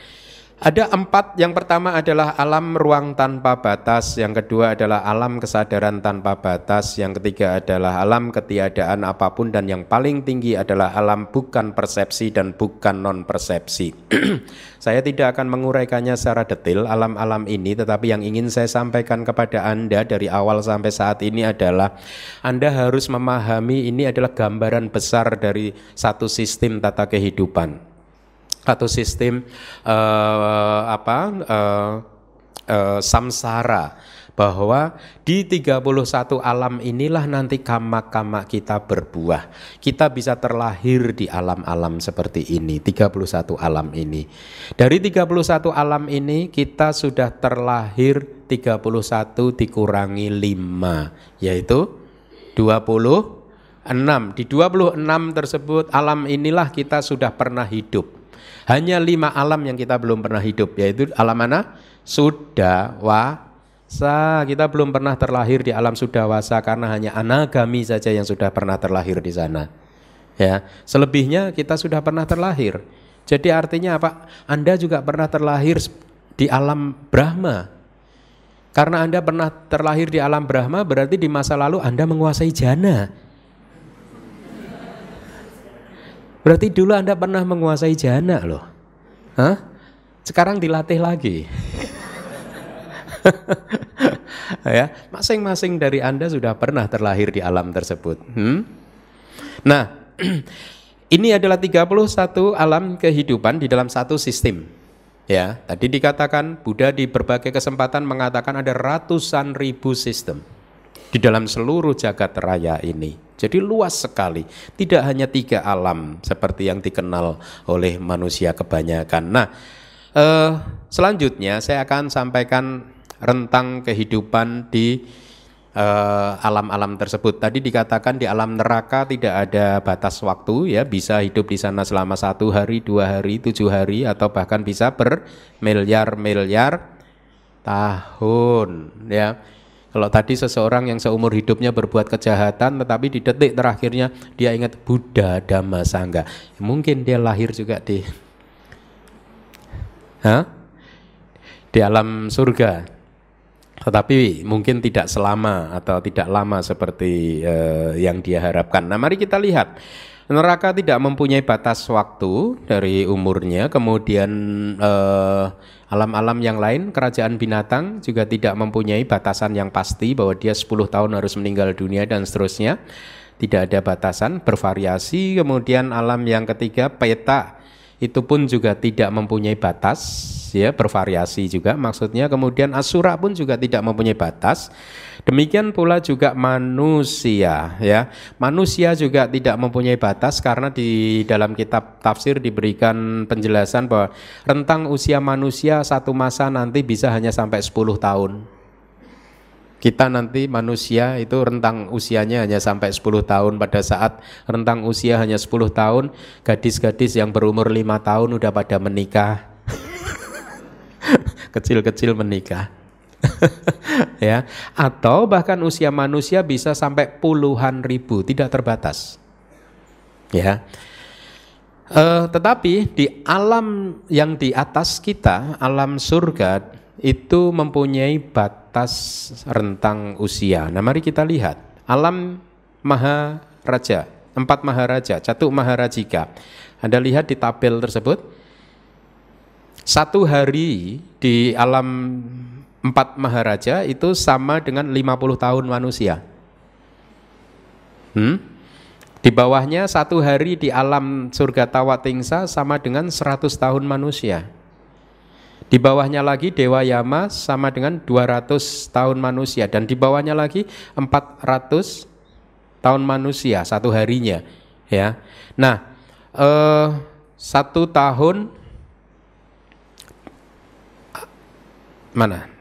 ada empat, yang pertama adalah alam ruang tanpa batas, yang kedua adalah alam kesadaran tanpa batas, yang ketiga adalah alam ketiadaan apa pun, dan yang paling tinggi adalah alam bukan persepsi dan bukan non persepsi. saya tidak akan menguraikannya secara detail alam-alam ini, tetapi yang ingin saya sampaikan kepada Anda dari awal sampai saat ini adalah Anda harus memahami ini adalah gambaran besar dari satu sistem tata kehidupan atau sistem uh, apa uh, uh, samsara bahwa di 31 alam inilah nanti kama-kama kita berbuah. Kita bisa terlahir di alam-alam seperti ini, 31 alam ini. Dari 31 alam ini kita sudah terlahir 31 dikurangi 5 yaitu 26. Di 26 tersebut alam inilah kita sudah pernah hidup. Hanya lima alam yang kita belum pernah hidup, yaitu alam mana? Sudawasa. Kita belum pernah terlahir di alam Sudawasa karena hanya anagami saja yang sudah pernah terlahir di sana. Ya, selebihnya kita sudah pernah terlahir. Jadi artinya apa? Anda juga pernah terlahir di alam Brahma. Karena Anda pernah terlahir di alam Brahma berarti di masa lalu Anda menguasai jana. Berarti dulu Anda pernah menguasai jana loh. Hah? Sekarang dilatih lagi. ya, masing-masing dari Anda sudah pernah terlahir di alam tersebut. Hmm? Nah, ini adalah 31 alam kehidupan di dalam satu sistem. Ya, tadi dikatakan Buddha di berbagai kesempatan mengatakan ada ratusan ribu sistem. Di dalam seluruh jagat raya ini. Jadi luas sekali, tidak hanya tiga alam seperti yang dikenal oleh manusia kebanyakan. Nah, eh, selanjutnya saya akan sampaikan rentang kehidupan di eh, alam-alam uh, tersebut. Tadi dikatakan di alam neraka tidak ada batas waktu, ya bisa hidup di sana selama satu hari, dua hari, tujuh hari, atau bahkan bisa bermiliar-miliar tahun, ya. Kalau tadi seseorang yang seumur hidupnya berbuat kejahatan tetapi di detik terakhirnya dia ingat Buddha Dhamma Sangha. Mungkin dia lahir juga di Hah? di alam surga. Tetapi mungkin tidak selama atau tidak lama seperti uh, yang dia harapkan. Nah, mari kita lihat. Neraka tidak mempunyai batas waktu dari umurnya, kemudian uh, Alam-alam yang lain, kerajaan binatang juga tidak mempunyai batasan yang pasti bahwa dia 10 tahun harus meninggal dunia dan seterusnya. Tidak ada batasan, bervariasi. Kemudian alam yang ketiga, peta itu pun juga tidak mempunyai batas, ya bervariasi juga. Maksudnya kemudian asura pun juga tidak mempunyai batas. Demikian pula juga manusia ya. Manusia juga tidak mempunyai batas karena di dalam kitab tafsir diberikan penjelasan bahwa rentang usia manusia satu masa nanti bisa hanya sampai 10 tahun. Kita nanti manusia itu rentang usianya hanya sampai 10 tahun pada saat rentang usia hanya 10 tahun, gadis-gadis yang berumur lima tahun udah pada menikah. Kecil-kecil menikah. ya. Atau bahkan usia manusia bisa sampai puluhan ribu tidak terbatas. Ya. Uh, tetapi di alam yang di atas kita alam surga itu mempunyai batas rentang usia. Nah mari kita lihat. Alam maharaja empat maharaja catuk maharajika anda lihat di tabel tersebut. Satu hari di alam empat maharaja itu sama dengan 50 tahun manusia. Hmm? Di bawahnya satu hari di alam surga Tawatingsa sama dengan 100 tahun manusia. Di bawahnya lagi Dewa Yama sama dengan 200 tahun manusia dan di bawahnya lagi 400 tahun manusia satu harinya ya. Nah, eh, satu tahun mana?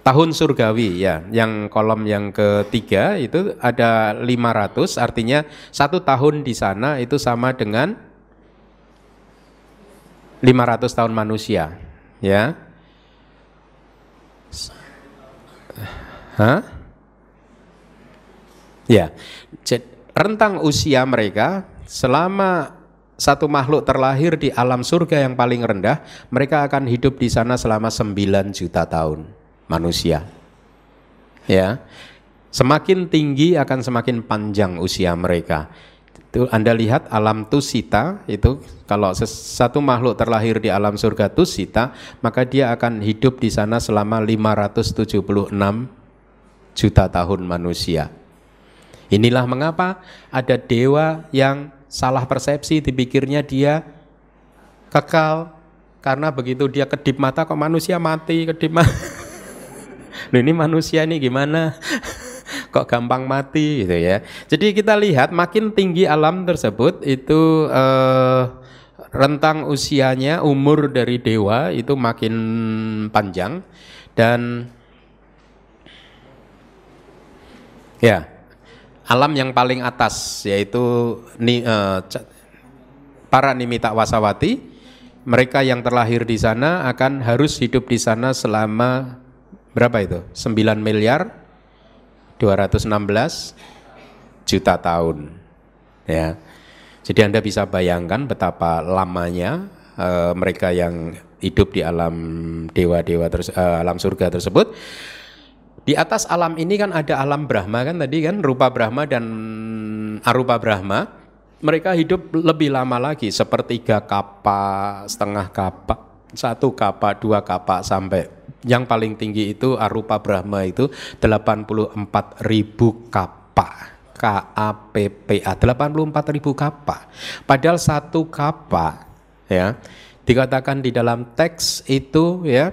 Tahun surgawi ya, yang kolom yang ketiga itu ada 500 artinya satu tahun di sana itu sama dengan 500 tahun manusia ya. Hah? Ya, rentang usia mereka selama satu makhluk terlahir di alam surga yang paling rendah, mereka akan hidup di sana selama 9 juta tahun manusia. Ya. Semakin tinggi akan semakin panjang usia mereka. Itu Anda lihat alam tusita itu kalau satu makhluk terlahir di alam surga tusita, maka dia akan hidup di sana selama 576 juta tahun manusia. Inilah mengapa ada dewa yang salah persepsi dipikirnya dia kekal karena begitu dia kedip mata kok manusia mati kedip mata Loh ini manusia nih gimana? Kok gampang mati gitu ya. Jadi kita lihat makin tinggi alam tersebut itu eh, rentang usianya umur dari dewa itu makin panjang dan ya alam yang paling atas yaitu ni, eh, para nimita wasawati mereka yang terlahir di sana akan harus hidup di sana selama Berapa itu? 9 miliar 216 juta tahun. Ya. Jadi Anda bisa bayangkan betapa lamanya uh, mereka yang hidup di alam dewa-dewa terus uh, alam surga tersebut. Di atas alam ini kan ada alam Brahma kan tadi kan rupa Brahma dan arupa Brahma. Mereka hidup lebih lama lagi sepertiga kapa, setengah kapa, satu kapa, dua kapa sampai yang paling tinggi itu arupa Brahma itu 84 ribu kapa. KAPPA 84 ribu kapa. Padahal satu kapa ya dikatakan di dalam teks itu ya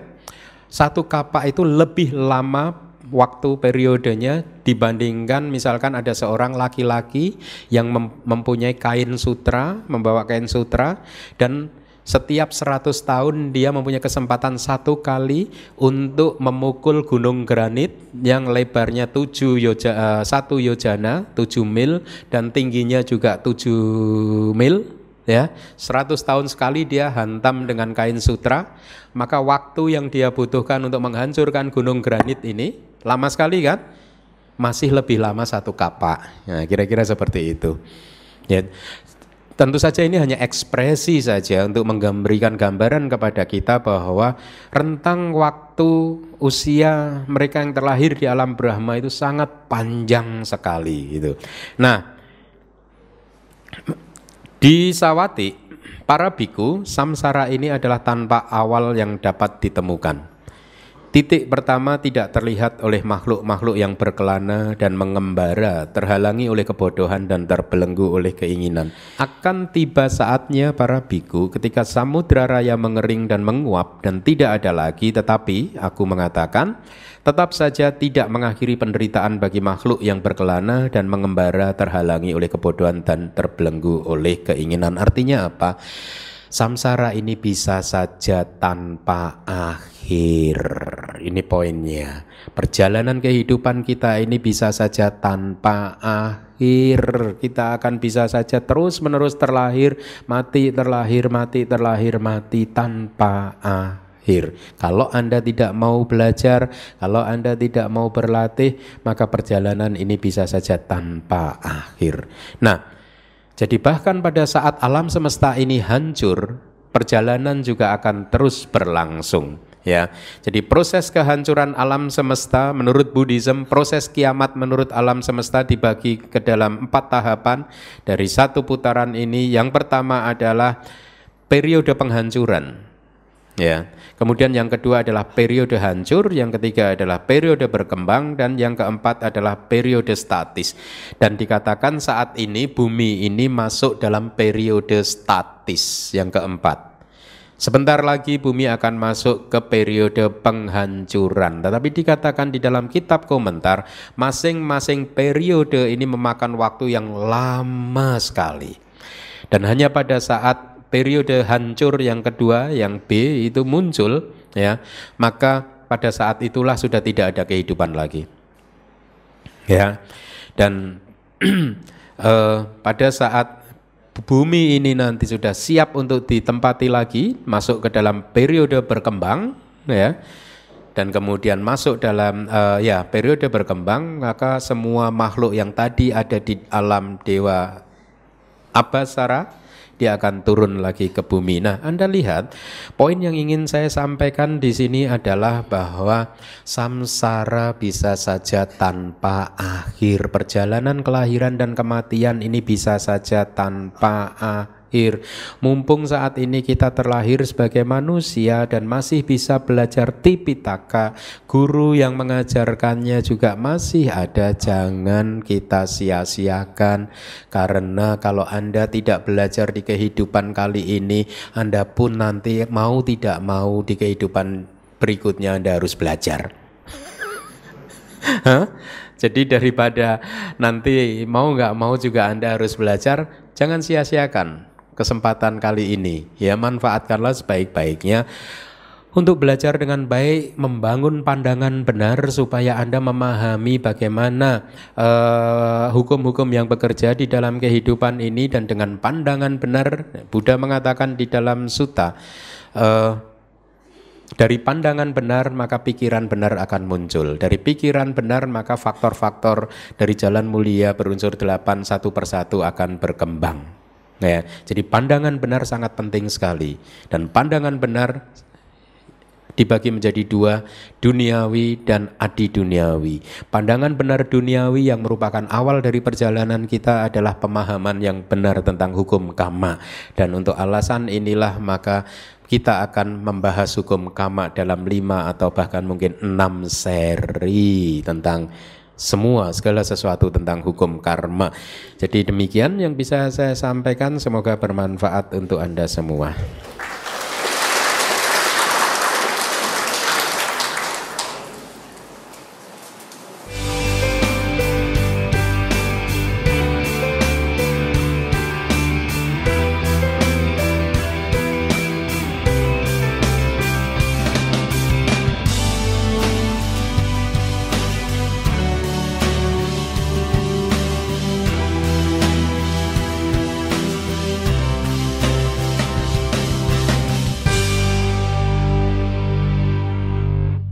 satu kapa itu lebih lama waktu periodenya dibandingkan misalkan ada seorang laki-laki yang mempunyai kain sutra, membawa kain sutra dan setiap 100 tahun dia mempunyai kesempatan satu kali untuk memukul gunung granit yang lebarnya 7 yoja, uh, 1 yojana, 7 mil dan tingginya juga 7 mil ya. 100 tahun sekali dia hantam dengan kain sutra. Maka waktu yang dia butuhkan untuk menghancurkan gunung granit ini lama sekali kan? Masih lebih lama satu kapak. Nah kira-kira seperti itu. Ya Tentu saja ini hanya ekspresi saja untuk menggambarkan gambaran kepada kita bahwa rentang waktu usia mereka yang terlahir di alam Brahma itu sangat panjang sekali gitu. Nah, di Sawati para biku samsara ini adalah tanpa awal yang dapat ditemukan. Titik pertama tidak terlihat oleh makhluk-makhluk yang berkelana dan mengembara, terhalangi oleh kebodohan dan terbelenggu oleh keinginan. Akan tiba saatnya para biku ketika samudra raya mengering dan menguap dan tidak ada lagi, tetapi aku mengatakan, tetap saja tidak mengakhiri penderitaan bagi makhluk yang berkelana dan mengembara terhalangi oleh kebodohan dan terbelenggu oleh keinginan. Artinya apa? Samsara ini bisa saja tanpa akhir. Ini poinnya. Perjalanan kehidupan kita ini bisa saja tanpa akhir. Kita akan bisa saja terus-menerus terlahir, mati, terlahir, mati, terlahir, mati tanpa akhir. Kalau Anda tidak mau belajar, kalau Anda tidak mau berlatih, maka perjalanan ini bisa saja tanpa akhir. Nah, jadi bahkan pada saat alam semesta ini hancur, perjalanan juga akan terus berlangsung ya. Jadi proses kehancuran alam semesta menurut Buddhism, proses kiamat menurut alam semesta dibagi ke dalam empat tahapan. Dari satu putaran ini, yang pertama adalah periode penghancuran. Ya. Kemudian yang kedua adalah periode hancur, yang ketiga adalah periode berkembang dan yang keempat adalah periode statis. Dan dikatakan saat ini bumi ini masuk dalam periode statis yang keempat. Sebentar lagi bumi akan masuk ke periode penghancuran. Tetapi dikatakan di dalam kitab komentar, masing-masing periode ini memakan waktu yang lama sekali. Dan hanya pada saat periode hancur yang kedua yang B itu muncul ya maka pada saat itulah sudah tidak ada kehidupan lagi ya dan eh, pada saat bumi ini nanti sudah siap untuk ditempati lagi masuk ke dalam periode berkembang ya. Dan kemudian masuk dalam uh, ya periode berkembang maka semua makhluk yang tadi ada di alam dewa Abasara dia akan turun lagi ke bumi. Nah, Anda lihat, poin yang ingin saya sampaikan di sini adalah bahwa samsara bisa saja tanpa akhir. Perjalanan kelahiran dan kematian ini bisa saja tanpa akhir akhir. Mumpung saat ini kita terlahir sebagai manusia dan masih bisa belajar tipitaka, guru yang mengajarkannya juga masih ada. Jangan kita sia-siakan karena kalau Anda tidak belajar di kehidupan kali ini, Anda pun nanti mau tidak mau di kehidupan berikutnya Anda harus belajar. Hah? Jadi daripada nanti mau nggak mau juga Anda harus belajar, jangan sia-siakan kesempatan kali ini. Ya, manfaatkanlah sebaik-baiknya untuk belajar dengan baik, membangun pandangan benar supaya Anda memahami bagaimana uh, hukum-hukum yang bekerja di dalam kehidupan ini dan dengan pandangan benar Buddha mengatakan di dalam sutta uh, dari pandangan benar maka pikiran benar akan muncul. Dari pikiran benar maka faktor-faktor dari jalan mulia berunsur delapan satu persatu akan berkembang. Ya, jadi pandangan benar sangat penting sekali dan pandangan benar dibagi menjadi dua, duniawi dan adi duniawi. Pandangan benar duniawi yang merupakan awal dari perjalanan kita adalah pemahaman yang benar tentang hukum kama. Dan untuk alasan inilah maka kita akan membahas hukum kama dalam lima atau bahkan mungkin enam seri tentang semua segala sesuatu tentang hukum karma. Jadi demikian yang bisa saya sampaikan semoga bermanfaat untuk Anda semua.